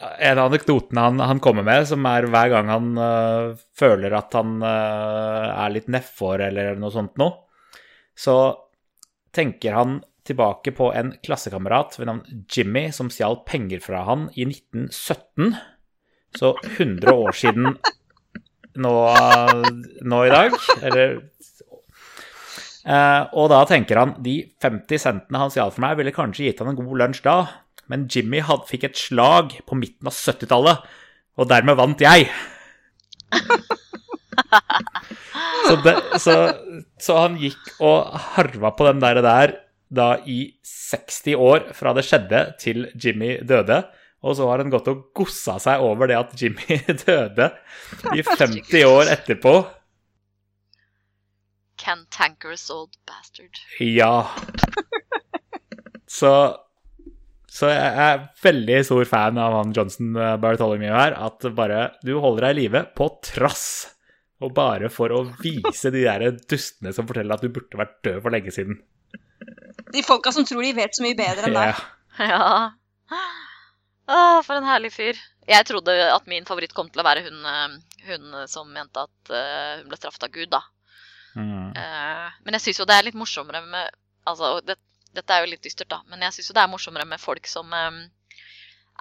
en av anekdotene han, han kommer med, som er hver gang han uh, føler at han uh, er litt nedfor eller noe sånt noe, så tenker han tilbake på en klassekamerat ved navn Jimmy som stjal penger fra han i 1917. Så 100 år siden nå, nå i dag. Eller Eh, og da tenker han de 50 centene han stjal for meg, ville kanskje gitt han en god lunsj da, men Jimmy had, fikk et slag på midten av 70-tallet, og dermed vant jeg. så, det, så, så han gikk og harva på den der, der da i 60 år fra det skjedde til Jimmy døde. Og så har han gått og gossa seg over det at Jimmy døde i 50 år etterpå. Cantankerous old bastard. Ja. Så, så jeg er veldig stor fan av han Johnson eh, Bartholomew her. At bare du holder deg i live på trass. Og bare for å vise de der dustene som forteller at du burde vært død for lenge siden. De folka som tror de vet så mye bedre enn deg. Ja. Ja. Å, for en herlig fyr. Jeg trodde at min favoritt kom til å være hun, eh, hun som mente at eh, hun ble straffet av Gud, da. Mm. Eh, men jeg syns jo det er litt morsommere med Altså, det, dette er jo litt dystert, da, men jeg syns jo det er morsommere med folk som um,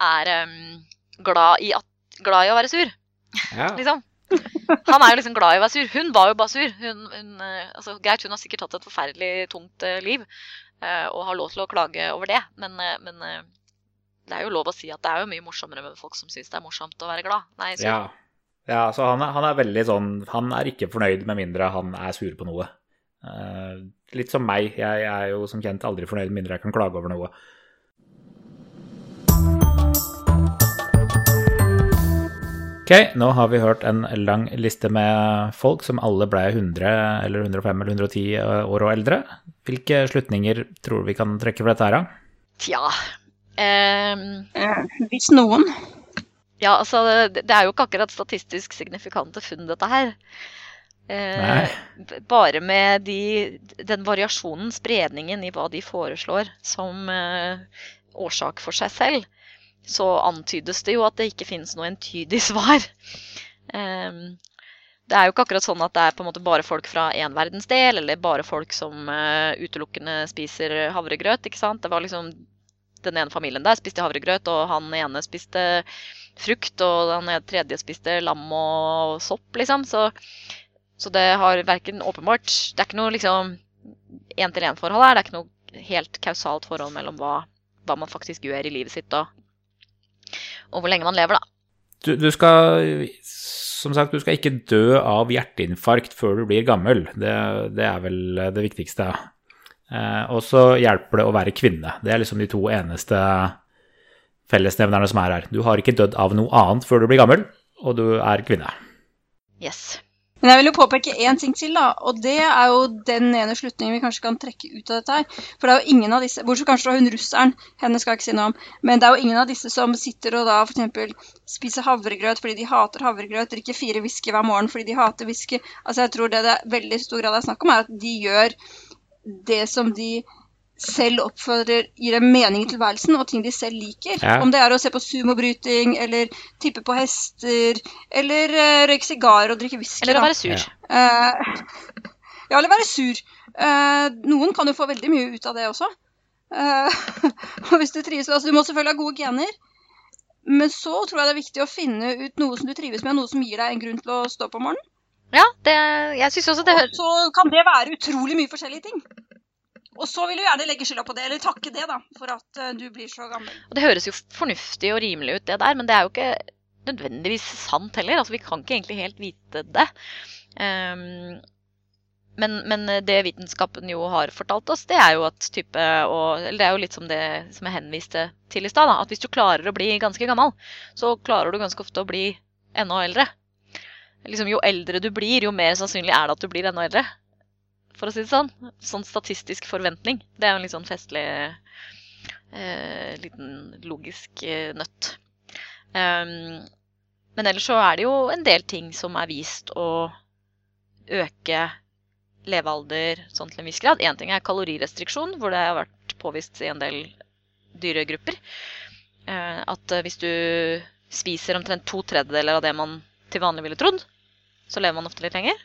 er um, glad, i at, glad i å være sur, Ja. liksom. Han er jo liksom glad i å være sur. Hun var jo bare sur. Hun, hun, eh, altså, greit, hun har sikkert hatt et forferdelig tungt eh, liv uh, og har lov til å klage over det, men, men det er jo lov å si at det er jo mye morsommere med folk som syns det er morsomt å være glad. Nei, sur. Ja. Ja, så han er, han er veldig sånn Han er ikke fornøyd med mindre han er sur på noe. Uh, litt som meg. Jeg er jo som kjent aldri fornøyd med mindre jeg kan klage over noe. Ok, nå har vi hørt en lang liste med folk som alle ble 100 eller 105 eller 110 år og eldre. Hvilke slutninger tror du vi kan trekke for dette her, da? Tja ehm, Eh, Hvis noen. Ja, altså, det er jo ikke akkurat statistisk signifikante funn, dette her. Eh, bare med de, den variasjonen, spredningen i hva de foreslår som eh, årsak for seg selv, så antydes det jo at det ikke finnes noe entydig svar. Eh, det er jo ikke akkurat sånn at det er på en måte bare folk fra én verdensdel, eller bare folk som eh, utelukkende spiser havregrøt, ikke sant. Det var liksom den ene familien der spiste havregrøt, og han ene spiste frukt, og den tredje spiste lam og sopp, liksom. Så, så det har verken åpenbart Det er ikke noe liksom én-til-én-forhold her. Det er ikke noe helt kausalt forhold mellom hva, hva man faktisk gjør i livet sitt, og, og hvor lenge man lever, da. Du, du skal Som sagt, du skal ikke dø av hjerteinfarkt før du blir gammel. Det, det er vel det viktigste. Eh, og så hjelper det å være kvinne. Det er liksom de to eneste fellesnevnerne som er her. Du har ikke dødd av noe annet før du blir gammel, og du er kvinne. Yes. Men jeg vil jo påpeke én ting til, da. Og det er jo den ene slutningen vi kanskje kan trekke ut av dette her. For det er jo ingen av disse, bortsett kanskje fra hun russeren, henne skal jeg ikke si noe om, men det er jo ingen av disse som sitter og da f.eks. spiser havregrøt fordi de hater havregrøt, drikker fire whisky hver morgen fordi de hater whisky. Altså jeg tror det det er veldig stor grad er snakk om, er at de gjør det som de selv oppfører gir dem mening i tilværelsen, og ting de selv liker. Ja. Om det er å se på sumobryting, eller tippe på hester, eller uh, røyke sigarer og drikke whisky. Eller å være sur. Ja. Eh, ja, eller være sur. Uh, noen kan jo få veldig mye ut av det også. Eh, og hvis du trives altså, Du må selvfølgelig ha gode gener. Men så tror jeg det er viktig å finne ut noe som du trives med, noe som gir deg en grunn til å stå på om morgenen. Ja, det, jeg synes også det Og så kan det være utrolig mye forskjellige ting. Og så vil du gjerne legge skylda på det, eller takke det, da, for at eh, du blir så gammel. Og det høres jo fornuftig og rimelig ut, det der, men det er jo ikke nødvendigvis sant heller. Altså, vi kan ikke egentlig helt vite det. Um, men, men det vitenskapen jo har fortalt oss, det er jo at type og, Eller det er jo litt som det som jeg henviste til i stad. At hvis du klarer å bli ganske gammel, så klarer du ganske ofte å bli enda eldre. Liksom, jo eldre du blir, jo mer sannsynlig er det at du blir enda eldre. For å si det sånn. Sånn statistisk forventning. Det er jo en litt sånn festlig eh, liten logisk eh, nøtt. Um, men ellers så er det jo en del ting som er vist å øke levealder sånn til en viss grad. Én ting er kalorirestriksjon, hvor det har vært påvist i en del dyregrupper. Eh, at eh, hvis du spiser omtrent to tredjedeler av det man til vanlig ville trodd, så lever man ofte litt lenger.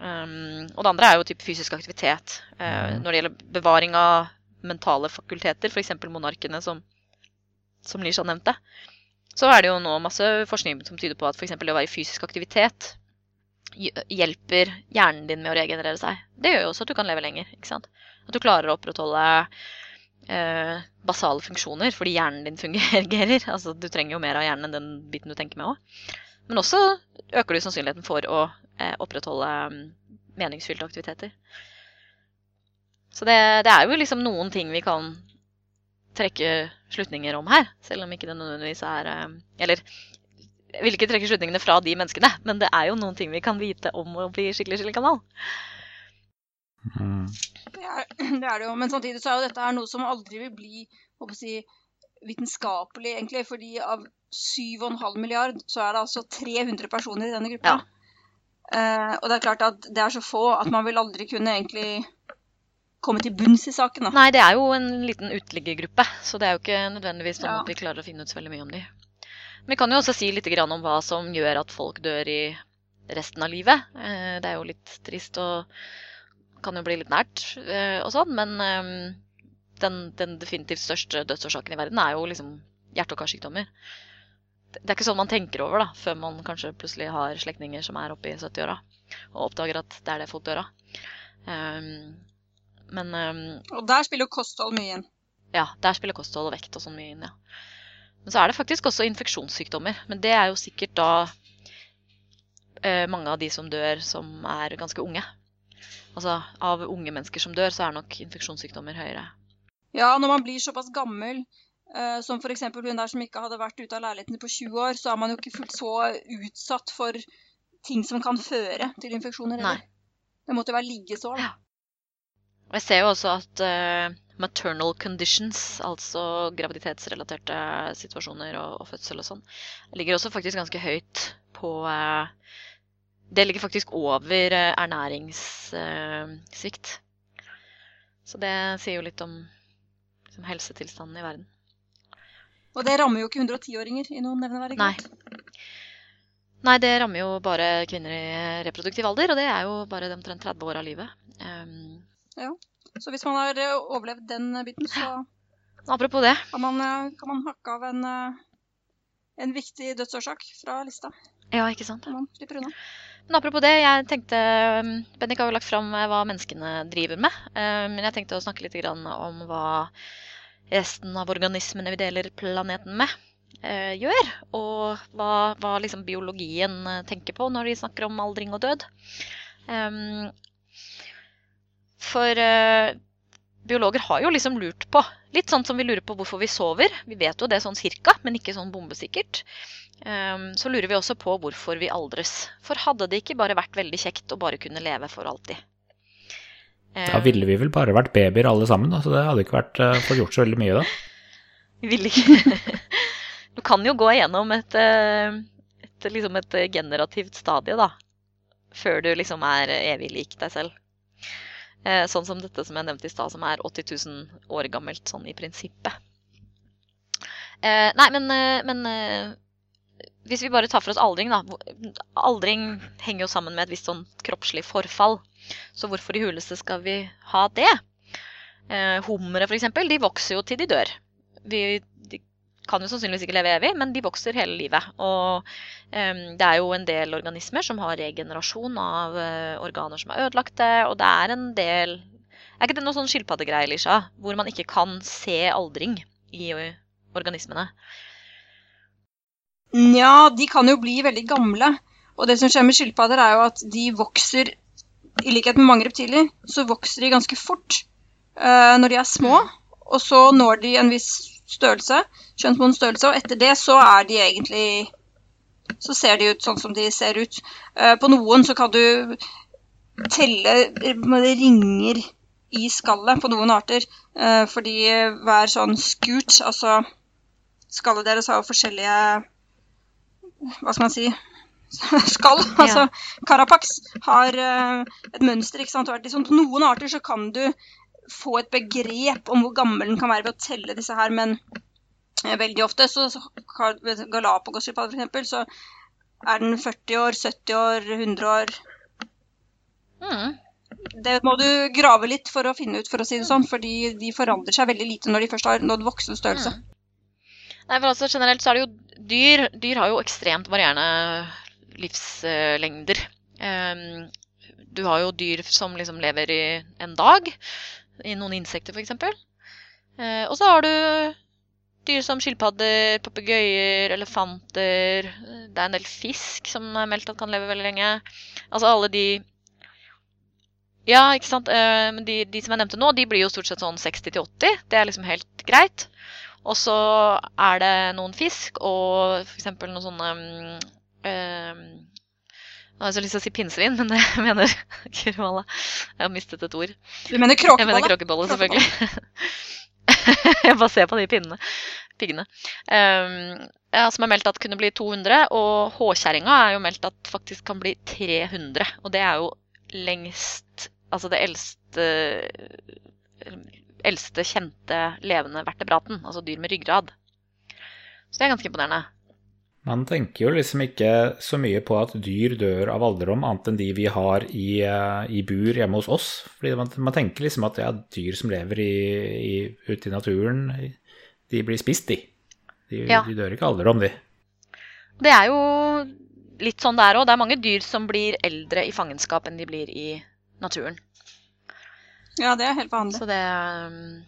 Um, og det andre er jo type fysisk aktivitet. Eh, når det gjelder bevaring av mentale fakulteter, f.eks. monarkene som, som Lisha nevnte, så er det jo nå masse forskning som tyder på at f.eks. det å være i fysisk aktivitet hjelper hjernen din med å regenerere seg. Det gjør jo også at du kan leve lenger. ikke sant? At du klarer å opprettholde eh, basale funksjoner fordi hjernen din fungerer. altså Du trenger jo mer av hjernen enn den biten du tenker med òg. Men også øker du sannsynligheten for å opprettholde mm, meningsfylte aktiviteter. Så det, det er jo liksom noen ting vi kan trekke slutninger om her, selv om ikke det nødvendigvis er eh, Eller jeg vil ikke trekke slutningene fra de menneskene, men det er jo noen ting vi kan vite om å bli skikkelig skikkelig Mm. Det er, det er det jo. Men samtidig så er jo dette her noe som aldri vil bli å si, vitenskapelig, egentlig. Fordi av 7,5 milliard så er det altså 300 personer i denne gruppa. Eh, og det er klart at det er så få at man vil aldri kunne egentlig komme til bunns i saken. da. Nei, det er jo en liten uteliggergruppe, så det er jo ikke nødvendigvis sånn Ja. at vi klarer å finne ut så veldig mye om de. Men vi kan jo også si litt grann om hva som gjør at folk dør i resten av livet. Eh, Det er jo litt trist og kan jo bli litt nært eh, og sånn, men eh, den, den definitivt største dødsårsaken i verden er jo liksom hjerte- og karsykdommer. Det er ikke sånn man tenker over da, før man kanskje plutselig har slektninger som er oppe i 70-åra, og oppdager at det er det folk dør av. Um, men um, Og der spiller jo kosthold mye inn. ja, der spiller kosthold og vekt og sånn mye inn, ja. Men så er det faktisk også infeksjonssykdommer. Men det er jo sikkert da uh, mange av de som dør som er ganske unge. Altså av unge mennesker som dør, så er nok infeksjonssykdommer høyere. Ja, når man blir såpass gammel, som f.eks. hun der som ikke hadde vært ute av leiligheten på 20 år, så er man jo ikke fullt så utsatt for ting som kan føre til infeksjoner. Heller. Det måtte jo være liggesår. Ja. Og jeg ser jo også at uh, maternal conditions, altså graviditetsrelaterte situasjoner og, og fødsel og sånn, ligger også faktisk ganske høyt på uh, Det ligger faktisk over eh, ernæringssvikt. Så det sier jo litt om liksom, helsetilstanden i verden. Og det rammer jo ikke 110-åringer i noen nevneverdig Nei. grad. Nei, det rammer jo bare kvinner i reproduktiv alder, og det er jo bare de omtrent 30 år av livet. Um, Så hvis man har eh, overlevd den biten, så apropos det, kan man, eh, kan man hakke av en, eh, en viktig dødsårsak fra lista. ja, ikke sant? Man slipper unna. Men apropos det, jeg tenkte um, Bendik har jo lagt fram eh, hva menneskene driver med. eh, Men jeg tenkte å snakke litt om hva resten av organismene vi deler planeten med, eh, gjør. Og hva, hva liksom biologien eh, tenker på når de snakker om aldring og død. For eh, biologer har jo liksom lurt på, litt sånn som vi lurer på hvorfor vi sover. Vi vet jo det sånn cirka, men ikke sånn bombesikkert. Så lurer vi også på hvorfor vi aldres. For hadde det ikke bare vært veldig kjekt å bare kunne leve for alltid? Da ville vi vel bare vært babyer alle sammen, da, så det hadde ikke vært uh, fått gjort så veldig mye da. Vi ville ikke Du kan jo gå igjennom et, eh, et, liksom et generativt stadie, da. Før du liksom er evig lik deg selv. Eh, Sånn som dette som jeg nevnte i stad, som er 80 000 år gammelt, sånn i prinsippet. Eh, Nei, men, eh, men eh, hvis vi bare tar for oss aldring, da. Aldring henger jo sammen med et visst sånn kroppslig forfall. Så hvorfor i huleste skal vi ha det? Eh, Hummere, eksempel, de vokser jo til de dør. Vi, de kan jo sannsynligvis ikke leve evig, men de vokser hele livet. Og eh, det er jo en del organismer som har regenerasjon av eh, organer som er ødelagte, og det er en del Er ikke det noe sånn skilpaddegreie, Lisha, hvor man ikke kan se aldring i eh, organismene? Nja, de kan jo bli veldig gamle. Og det som skjer med skilpadder, er jo at de vokser I likhet med mange reptiler, så vokser de ganske fort uh, når de er små. Og så når de en viss størrelse, kjønnsmoden størrelse, og etter det så er de egentlig Så ser de ut sånn som de ser ut. Uh, på noen så kan du telle eh, ringer i skallet på noen arter, uh, fordi hver sånn scoot, altså Skallet deres har jo forskjellige hva skal man si skall. Altså Carapax har eh, et mønster. ikke sant? Liksom, på noen arter så kan du få et begrep om hvor gammel den kan være ved å telle disse her, men eh, veldig ofte så, så Galapagos-skilpadde eksempel, så er den 40 år, 70 år, 100 år. Mm. Det må du grave litt for å finne ut, for å si det sånn, fordi de forandrer seg veldig lite når de først har nådd voksen størrelse. Mm. Nei, for altså Generelt så er det jo dyr Dyr har jo ekstremt varierende livslengder. Du har jo dyr som liksom lever i en dag, i noen insekter f.eks. Uh, og så har du dyr som skilpadder, papegøyer, elefanter Det er en del fisk som er meldt at kan leve veldig lenge. Altså alle de Ja, ikke sant. Eh, Men de, de som jeg nevnte nå, de blir jo stort sett sånn 60-80. Det er liksom helt greit. Og så er det noen fisk og f.eks. noen sånne eh, Nå har jeg så lyst til å si pinnsvin, men jeg mener kurvalla. Jeg har mistet et ord. Du mener Jeg mener kråkebolle? kråkebolle, selvfølgelig. jeg bare ser på de pinnene. Piggene. Um, ja, som er meldt at kunne bli 200, og håkjerringa er jo meldt at faktisk kan bli 300. Og det er jo lengst Altså det eldste eldste kjente levende vertebraten. Altså dyr med ryggrad. Så det er ganske imponerende. Man tenker jo liksom ikke så mye på at dyr dør av alderdom, annet enn de vi har i, eh, i bur hjemme hos oss. Fordi man, man tenker liksom at ja, dyr som lever i, i, ute i naturen, de blir spist, de. De, Ja. de dør ikke av alderdom, de. Det er jo litt sånn det er òg. Det er mange dyr som blir eldre i fangenskap enn de blir i naturen. Ja, det er helt vanlig. Så det um,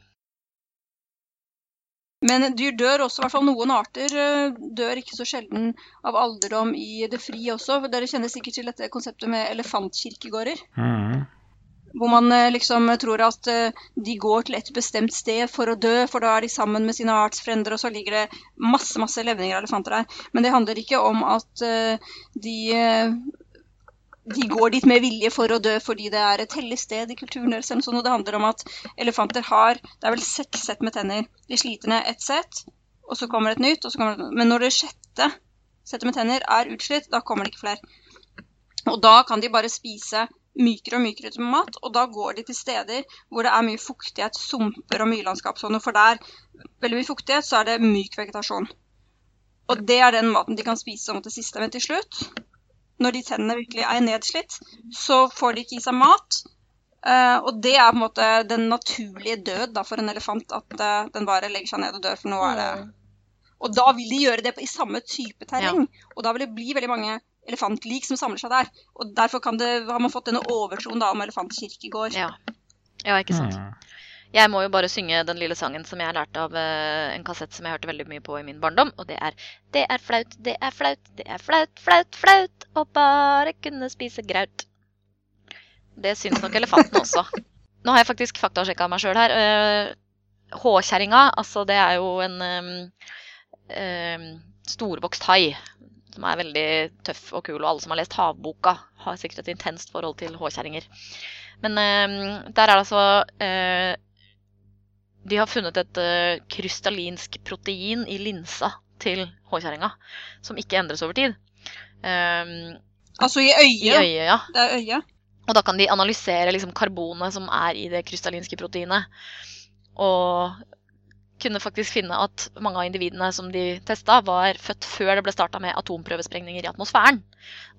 Men dyr dør også, i hvert fall noen arter eh, dør ikke så sjelden av alderdom i det fri også. For Dere kjenner sikkert til dette konseptet med elefantkirkegårder. Mm. Hvor man eh, liksom tror at eh, de går til et bestemt sted for å dø, for da er de sammen med sine artsfrender, og så ligger det masse masse levninger av elefanter der. Men det handler ikke om at de, de går dit med vilje for å dø fordi det er et hellig sted i kulturen deres. Sånn, og Det handler om at elefanter har det er vel seks sett med tenner. De sliter ned ett sett, og så kommer det et nytt. det. Men når det sjette settet med tenner er utslitt, da kommer det ikke flere. Og da kan de bare spise mykere og mykere ut mat, og da går de til steder hvor det er mye fuktighet, sumper og myrlandskap. Sånn, for der veldig mye fuktighet, så er det myk vegetasjon. Og det er den maten de kan spise som til siste. Men til slutt, når de tennene virkelig er nedslitt, så får de ikke i seg mat. Uh, og det er på en måte den naturlige død da, for en elefant, at uh, den bare legger seg ned og dør, for nå er det Og da vil de gjøre det på, i samme type terreng. Og da vil det bli veldig mange elefantlik som samler seg der. Og derfor kan det, har man fått denne overtroen da, om elefantkirkegård. Ja. ja, ikke sant. Mhm. Jeg må jo bare synge den lille sangen som jeg lærte av eh, en kassett som jeg hørte veldig mye på i min barndom, og det er Det er flaut, det er flaut, det er flaut, flaut, flaut å bare kunne spise graut. Det syns nok elefanten også. Nå har jeg faktisk faktasjekka meg sjøl her. Eh, Håkjerringa, altså det er jo en um, um, storvokst hai som er veldig tøff og kul, og alle som har lest Havboka, har sikkert et intenst forhold til håkjerringer. Men eh, der er det altså eh, De har funnet et eh, krystallinsk protein i linsa til håkjerringa, som ikke endres over tid. Um, Altså i øyet? I øyet. øyet, ja. Det er øyet. Og da kan de analysere liksom karbonet som er i det krystallinske proteinet. Og kunne faktisk finne at mange av individene som de testa, var født før det ble starta med atomprøvesprengninger i atmosfæren.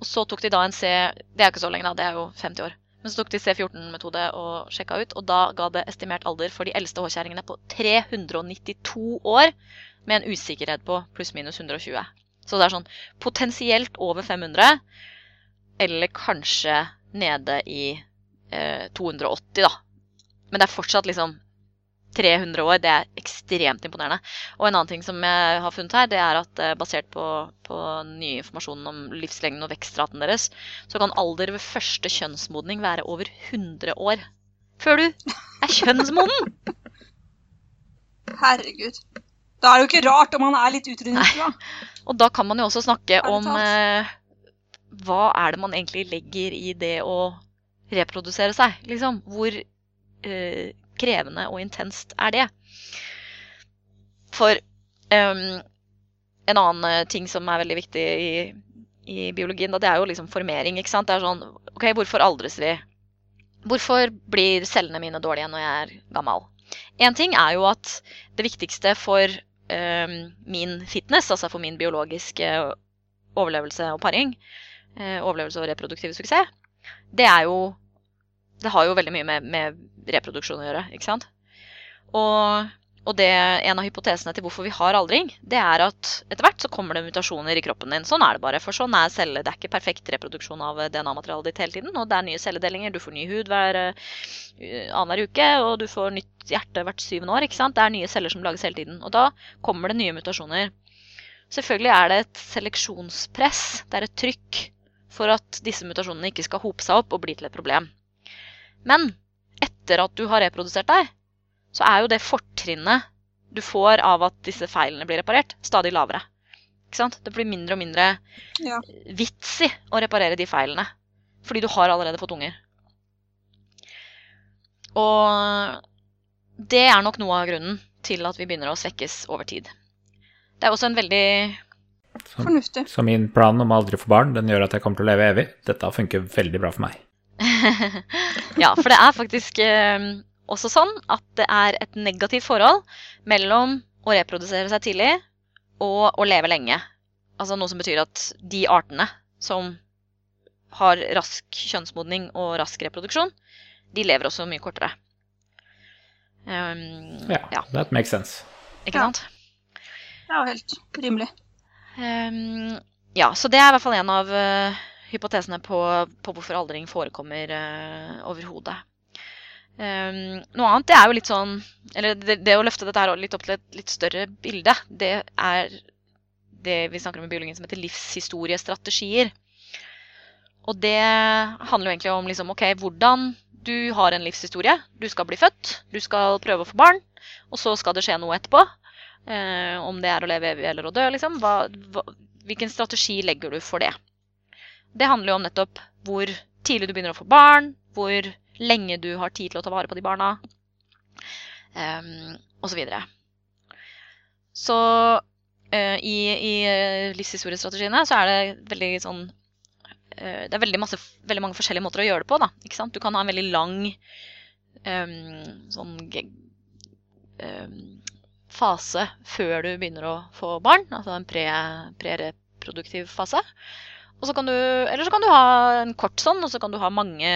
Og så tok de da en C Det er jo ikke så lenge, da, det er jo 50 år. Men så tok de C14-metode og sjekka ut, og da ga det estimert alder for de eldste håkjerringene på 392 år, med en usikkerhet på pluss-minus 120. Så det er sånn potensielt over 500, eller kanskje nede i eh, 280, da. Men det er fortsatt liksom 300 år. Det er ekstremt imponerende. Og en annen ting som jeg har funnet her, det er at eh, basert på, på ny informasjon om livslengden og vekstraten deres, så kan alder ved første kjønnsmodning være over 100 år. Før du er kjønnsmoden! Herregud. Da er det jo ikke rart om man er litt utrydningstrua. Og da kan man jo også snakke om eh, hva er det man egentlig legger i det å reprodusere seg? Liksom, hvor eh, krevende og intenst er det? For um, en annen eh, ting som er veldig viktig i, i biologien, da, det er jo liksom formering. ikke sant? Det er sånn OK, hvorfor aldres vi? Hvorfor blir cellene mine dårlige når jeg er gammel? Én ting er jo at det viktigste for um, min fitness, altså for min biologiske overlevelse og paring, eh, overlevelse og reproduktiv suksess, det er jo Det har jo veldig mye med, med reproduksjon å gjøre, ikke sant? Og, og det, en av hypotesene til hvorfor vi har aldring, det er at etter hvert så kommer det mutasjoner i kroppen din. Sånn er det bare. For sånn er celler. Det er ikke perfekt reproduksjon av DNA-materialet ditt hele tiden. Og det er nye celledelinger. Du får ny hud hver uh, annenhver uke, og du får nytt hjerte hvert syvende år. ikke sant? Det er nye celler som lages hele tiden. Og da kommer det nye mutasjoner. Selvfølgelig er det et seleksjonspress. Det er et trykk for at disse mutasjonene ikke skal hope seg opp og bli til et problem. Men etter at du har reprodusert deg, så er jo det fortrinnet du får av at disse feilene blir reparert, stadig lavere. Ikke sant? Det blir mindre og mindre Ja. vits i å reparere de feilene. Fordi du har allerede fått unger. Og det er nok noe av grunnen til at vi begynner å svekkes over tid. Det er også en veldig Fornuftig. Så min plan om aldri å få barn, den gjør at jeg kommer til å leve evig. Dette funker veldig bra for meg. Ja, for det er faktisk eh, også sånn at det er et negativt forhold mellom å reprodusere seg tidlig og å leve lenge. Altså noe som betyr at de artene som har rask kjønnsmodning og rask reproduksjon, de lever også mye kortere. Um, Ja, ja, that makes sense. ikke Ja. sant? Er helt rimelig. Um, ja, så det er i hvert fall en av eh, hypotesene på, på hvorfor aldring forekommer uh, overhodet. Um, noe annet det er jo litt sånn Eller det, det å løfte dette her litt opp til et litt større bilde, det er det vi snakker om i biologien som heter livshistoriestrategier. Og det handler jo egentlig om liksom, ok, hvordan du har en livshistorie. Du skal bli født, du skal prøve å få barn, og så skal det skje noe etterpå. Eh, om det er å leve evig eller å dø, liksom. Hva, hva, hvilken strategi legger du for det? Det handler jo om nettopp hvor tidlig du begynner å få barn, hvor lenge du har tid til å ta vare på de barna, um, osv. Så, videre. så uh, i, i eh, livshistoriestrategiene så er det veldig sånn uh, Det er veldig, masse, veldig mange forskjellige måter å gjøre det på. Da, ikke sant? Du kan ha en veldig lang um, sånn um, fase før du begynner å få barn, altså en pre- prereproduktiv fase. Og så kan du, eller så kan du ha en kort sånn, og så kan du ha mange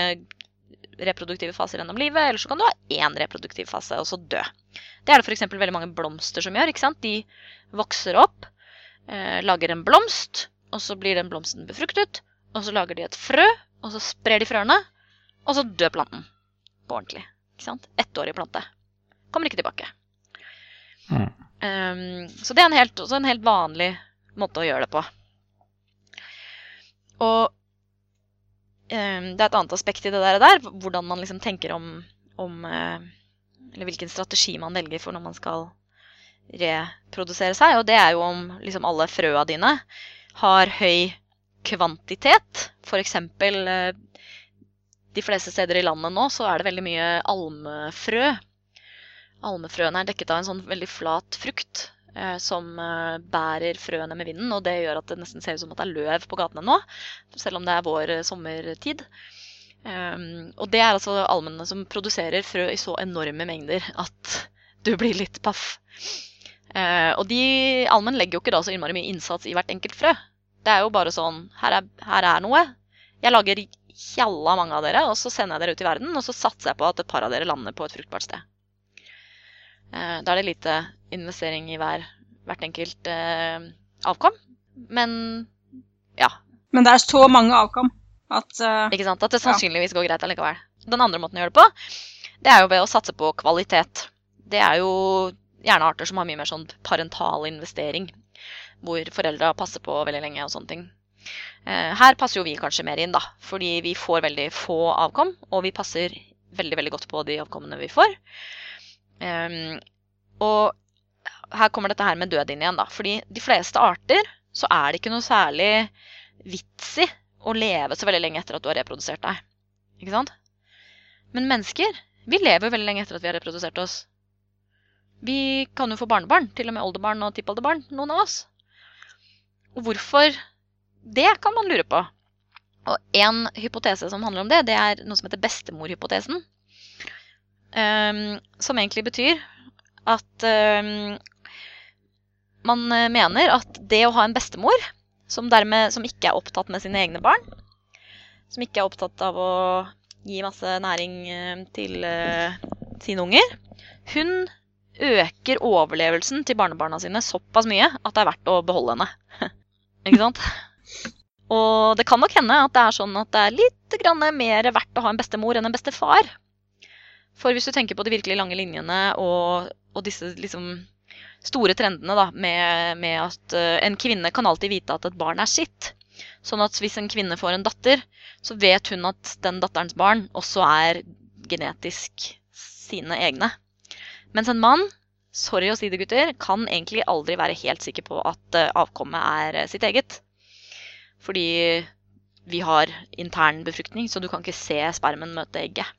reproduktive faser gjennom livet, eller så kan du ha én reproduktiv fase, og så dø. Det er det f.eks. veldig mange blomster som gjør. ikke sant? De vokser opp, eh, lager en blomst, og så blir den blomsten befruktet, og så lager de et frø, og så sprer de frøene, og så dør planten på ordentlig. ikke sant? Ettårig plante. Kommer ikke tilbake. Mm. Um, så det er en helt, en helt vanlig måte å gjøre det på. Og um, det er et annet aspekt i det der, hvordan man liksom tenker om, om eh, Eller hvilken strategi man velger for når man skal reprodusere seg. Og det er jo om liksom alle frøa dine har høy kvantitet. F.eks. Eh, de fleste steder i landet nå så er det veldig mye almefrø. Almefrøene er dekket av en sånn veldig flat frukt som eh, bærer frøene med vinden. Og det gjør at det nesten ser ut som at det er løv på gatene nå, selv om det er vår eh, sommertid. Um, og det er altså almene som produserer frø i så enorme mengder at du blir litt paff. Eh, og de almen legger jo ikke da så innmari mye innsats i hvert enkelt frø. Det er jo bare sånn her er, her er noe. Jeg lager tjalla mange av dere, og så sender jeg dere ut i verden, og så satser jeg på at et par av dere lander på et fruktbart sted. Eh, da er det lite investering i hver, hvert enkelt eh, avkom. Men ja, Men det er så mange avkom at uh, ikke sant? At det sannsynligvis går greit allikevel. Den andre måten å gjøre det på, det er jo ved å satse på kvalitet. Det er jo gjerne arter som har mye mer sånn parental investering, hvor foreldra passer på veldig lenge og sånne ting. Her passer jo vi kanskje mer inn, da, fordi vi får veldig få avkom, og vi passer veldig, veldig godt på de avkommene vi får. Ehm, og her kommer dette her med død inn igjen, da. Fordi de fleste arter så er det ikke noe særlig vits i å leve så veldig lenge etter at du har reprodusert deg. Ikke sant? Men mennesker, vi lever veldig lenge etter at vi har reprodusert oss. Vi kan jo få barnebarn, til og med oldebarn og tippoldebarn, noen av oss. Og hvorfor det, kan man lure på. Og en hypotese som handler om det, det er noe som heter bestemorhypotesen. Ehm, som egentlig betyr at ehm, man eh, mener at det å ha en bestemor som, dermed, som ikke er opptatt med sine egne barn, som ikke er opptatt av å gi masse næring eh, til eh, sine unger, hun øker overlevelsen til barnebarna sine såpass mye at det er verdt å beholde henne. ikke sant? Og det kan nok hende at det er sånn at det er litt mer verdt å ha en bestemor enn en bestefar. For hvis du tenker på de virkelig lange linjene og, og disse liksom store trendene da, med, med at uh, en kvinne kan alltid vite at et barn er sitt. Sånn at hvis en kvinne får en datter, så vet hun at den datterens barn også er genetisk sine egne. Mens en mann, sorry å si det, gutter, kan egentlig aldri være helt sikker på at eh, avkommet er eh, sitt eget. Fordi vi har intern befruktning, så du kan ikke se spermen møte egget.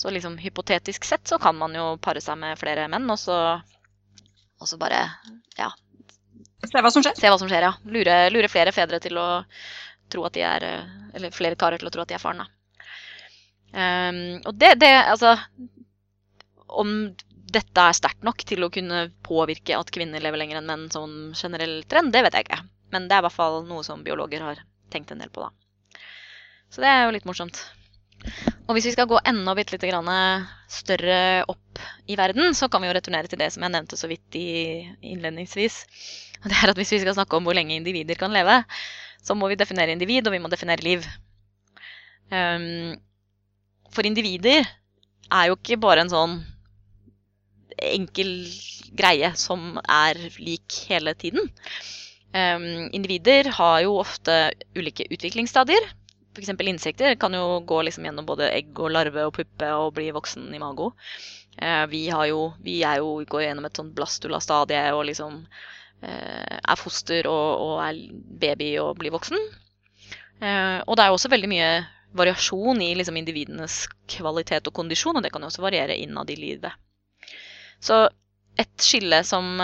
Så liksom hypotetisk sett så kan man jo pare seg med flere menn, og så, og så bare ja, Se hva som skjer. se hva som skjer, ja. Lure, lure flere fedre til å tro at de er eh, Eller flere karer til å tro at de er faren, da. Um, og det, det Altså Om dette er sterkt nok til å kunne påvirke at kvinner lever lenger enn menn som generell trend, det vet jeg ikke. Men det er i hvert fall noe som biologer har tenkt en del på, da. Så det er jo litt morsomt. Og hvis vi skal gå enda bitte lite grann større opp i verden, så kan vi jo returnere til det som jeg nevnte så vidt i innledningsvis. Det er at hvis vi skal snakke om hvor lenge individer kan leve, så må vi definere individ, og vi må definere liv. Um, for individer er jo ikke bare en sånn enkel greie som er lik hele tiden. Um, individer har jo ofte ulike utviklingsstadier. F.eks. insekter kan jo gå liksom gjennom både egg og larve og puppe og bli voksen i mago. Eh, vi, jo, vi jo, går gjennom et sånt blastula-stadie og liksom eh, er foster og, og, er baby og blir voksen. Eh, og det er jo også veldig mye variasjon i liksom, individenes kvalitet og kondisjon, og det kan jo også variere innad i livet. Så et skille som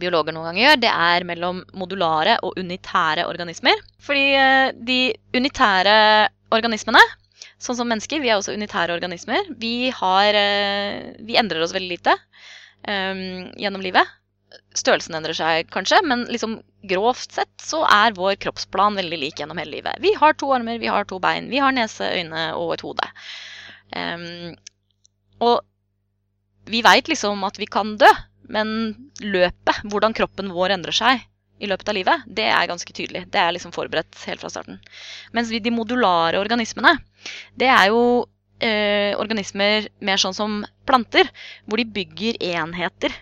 biologer noen ganger gjør, det er mellom modulare og unitære organismer. Fordi eh, de unitære organismene, sånn som mennesker, vi er også unitære organismer. Vi, har, eh, vi endrer oss veldig lite um, gjennom livet. Størrelsen endrer seg kanskje, men liksom grovt sett så er vår kroppsplan veldig lik gjennom hele livet. Vi har to armer, vi har to bein, vi har nese, øyne og et hode. Um, og vi veit liksom at vi kan dø, men løpet, hvordan kroppen vår endrer seg i løpet av livet, det er ganske tydelig. Det er liksom forberedt helt fra starten. Mens de modulare organismene, det er jo eh, organismer mer sånn som planter, hvor de bygger enheter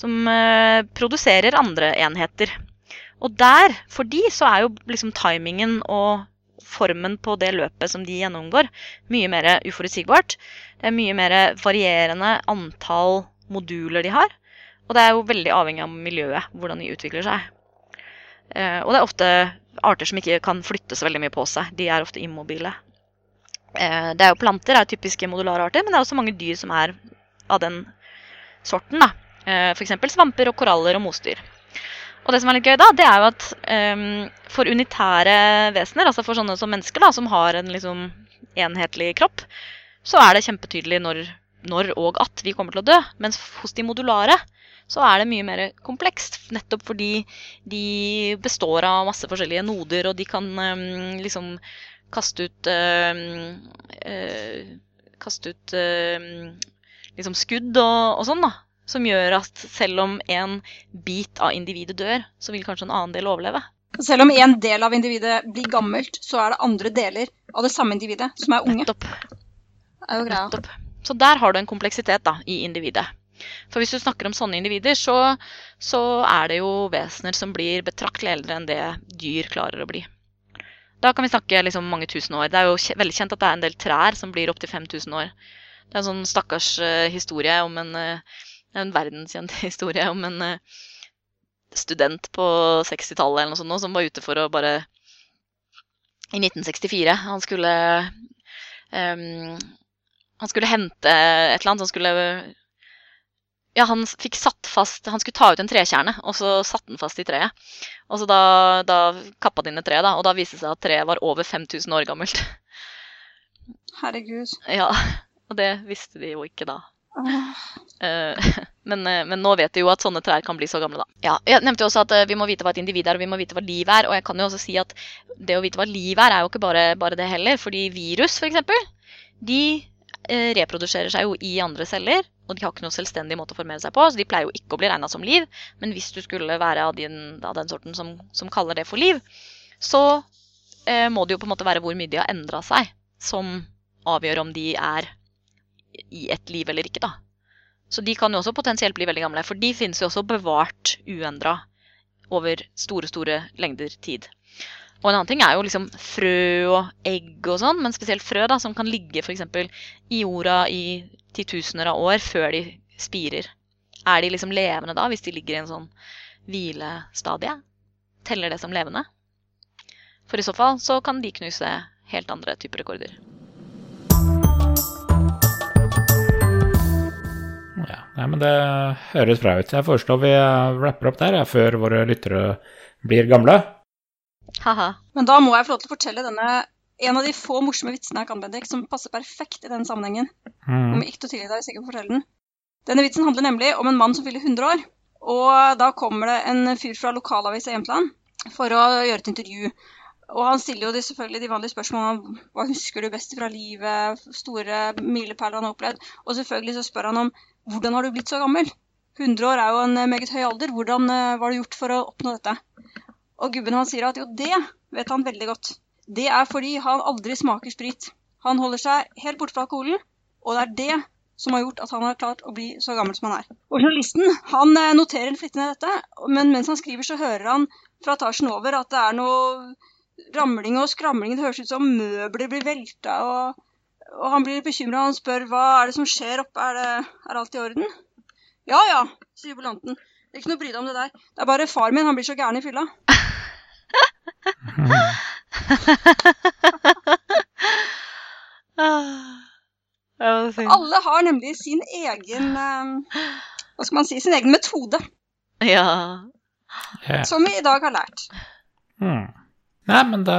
som eh, produserer andre enheter. Og der, for de, så er jo liksom timingen og formen på det løpet som de gjennomgår, mye mer uforutsigbart. Det er mye mer varierende antall moduler de har. Og det er jo veldig avhengig av miljøet, hvordan de utvikler seg. Eh, og det er ofte arter som ikke kan flytte så veldig mye på seg. De er ofte immobile. Eh, det er jo Planter er typiske modulare arter, men det er også mange dyr som er av den sorten. da. Eh, F.eks. svamper og koraller og mosdyr. Og det som er litt gøy da, det er jo at um, for unitære vesener, altså for sånne som mennesker da, som har en liksom enhetlig kropp, så er det kjempetydelig når, når og at vi kommer til å dø. Mens hos de modulare så er det mye mer komplekst. Nettopp fordi de består av masse forskjellige noder, og de kan um, liksom kaste ut um, uh, Kaste ut liksom skudd og, og sånn, da. Som gjør at selv om en bit av individet dør, så vil kanskje en annen del overleve. Selv om en del av individet blir gammelt, så er det andre deler av det samme individet som er unge. Nettopp. Det er jo greia. Nettopp. Så der har du en kompleksitet da, i individet. For hvis du snakker om sånne individer, så, så er det jo vesener som blir betraktelig eldre enn det dyr klarer å bli. Da kan vi snakke liksom mange tusen år. Det er jo veldig kjent at det er en del trær som blir opptil 5000 år. Det er en sånn stakkars uh, historie om en, uh, en verdenskjent historie om en uh, student på 60-tallet eller noe sånt nå, som var ute for å bare I 1964. Han skulle um, Han skulle hente et eller annet. Han skulle Ja, han fikk satt fast Han skulle ta ut en trekjerne, og så satte han fast i treet. Og så da, da kappa de ned treet, da, og da viste det seg at treet var over 5000 år gammelt. Herregud. Ja, og det visste de jo ikke da. Eh, men, eh, men nå vet de jo at sånne trær kan bli så gamle, da. Ja, jeg nevnte jo også at eh, vi må vite hva et individ er, og vi må vite hva liv er. Og jeg kan jo også si at det å vite hva liv er, er jo ikke bare, bare det heller. Fordi virus, f.eks., de reproduserer seg jo i andre celler. Og de har ikke noe selvstendig måte å formere seg på, så de pleier jo ikke å bli regna som liv. Men hvis du skulle være av den, av den sorten som, som kaller det for liv, så eh, må det jo på en måte være hvor mye de har endra seg, som avgjør om de er i et liv eller ikke, da. Så de kan jo også potensielt bli veldig gamle, for de finnes jo også bevart uendra over store, store lengder tid. Og en annen ting er jo liksom frø og egg og sånn, men spesielt frø da, som kan ligge f.eks. i jorda i titusener av år før de spirer. Er de liksom levende da, hvis de ligger i en sånn hvilestadie? Teller det som levende? For i så fall så kan de knuse helt andre typer rekorder. Ja, nei, men det høres bra ut. Jeg foreslår vi wrapper opp der ja, før våre lyttere blir gamle. Ha-ha. Men da må jeg få lov til å fortelle denne en av de få morsomme vitsene jeg kan, Bendik, som passer perfekt i den sammenhengen. Mm. Om ikke å tilgi deg hvis jeg ikke fortelle den. Denne vitsen handler nemlig om en mann som fyller 100 år. Og da kommer det en fyr fra lokalavisa i Jämtland for å gjøre et intervju. Og han stiller jo de, selvfølgelig de vanlige spørsmålene om hva husker du best fra livet, store milepæler han har opplevd. Og selvfølgelig så spør han om hvordan har du blitt så gammel? 100 år er jo en meget høy alder. Hvordan eh, var det gjort for å oppnå dette? Og gubben han sier at jo, det vet han veldig godt. Det er fordi han aldri smaker sprit. Han holder seg helt borte fra alkoholen, og det er det som har gjort at han har klart å bli så gammel som han er. Og journalisten han eh, noterer flittig dette, men mens han skriver, så hører han fra etasjen over at det er noe ramling og skramling. Det høres ut som møbler blir velta, og, og han blir bekymra. Han spør hva er det som skjer oppe, er, det, er alt i orden? Ja ja, sier jubilanten. Ikke noe å bry deg om det der. Det er bare far min, han blir så gæren i fylla. Ah. Alle har nemlig sin egen eh, Hva skal man si? Sin egen metode, Ja. Yeah. som vi i dag har lært. Hmm. Nei, men da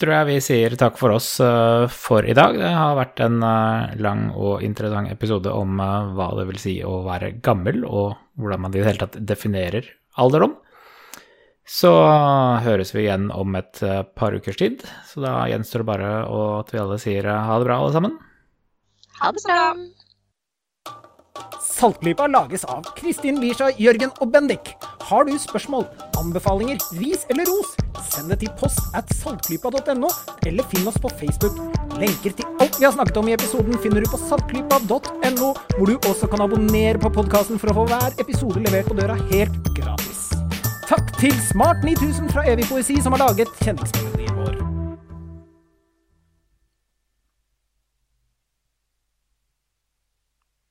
tror jeg vi sier takk for oss eh, for i dag. Det har vært en eh, lang og interessant episode om hva det vil si å være gammel, og hvordan man i det hele tatt definerer alderdom. Så høres vi igjen om et eh, par ukers tid, så da gjenstår det bare at vi alle sier eh, ha det bra, alle sammen. Ha det bra. Saltklypa lages av Kristin Lisha, Jørgen og Bendik. Har du spørsmål, anbefalinger, ris eller ros, send det til post at saltklypa.no, eller finn oss på Facebook. Lenker til alt vi har snakket om i episoden finner du på saltklypa.no, hvor du også kan abonnere på podkasten for å få hver episode levert på døra helt gratis. Til Smart 9000 fra Evig poesi som har laget kjenningsmelodien.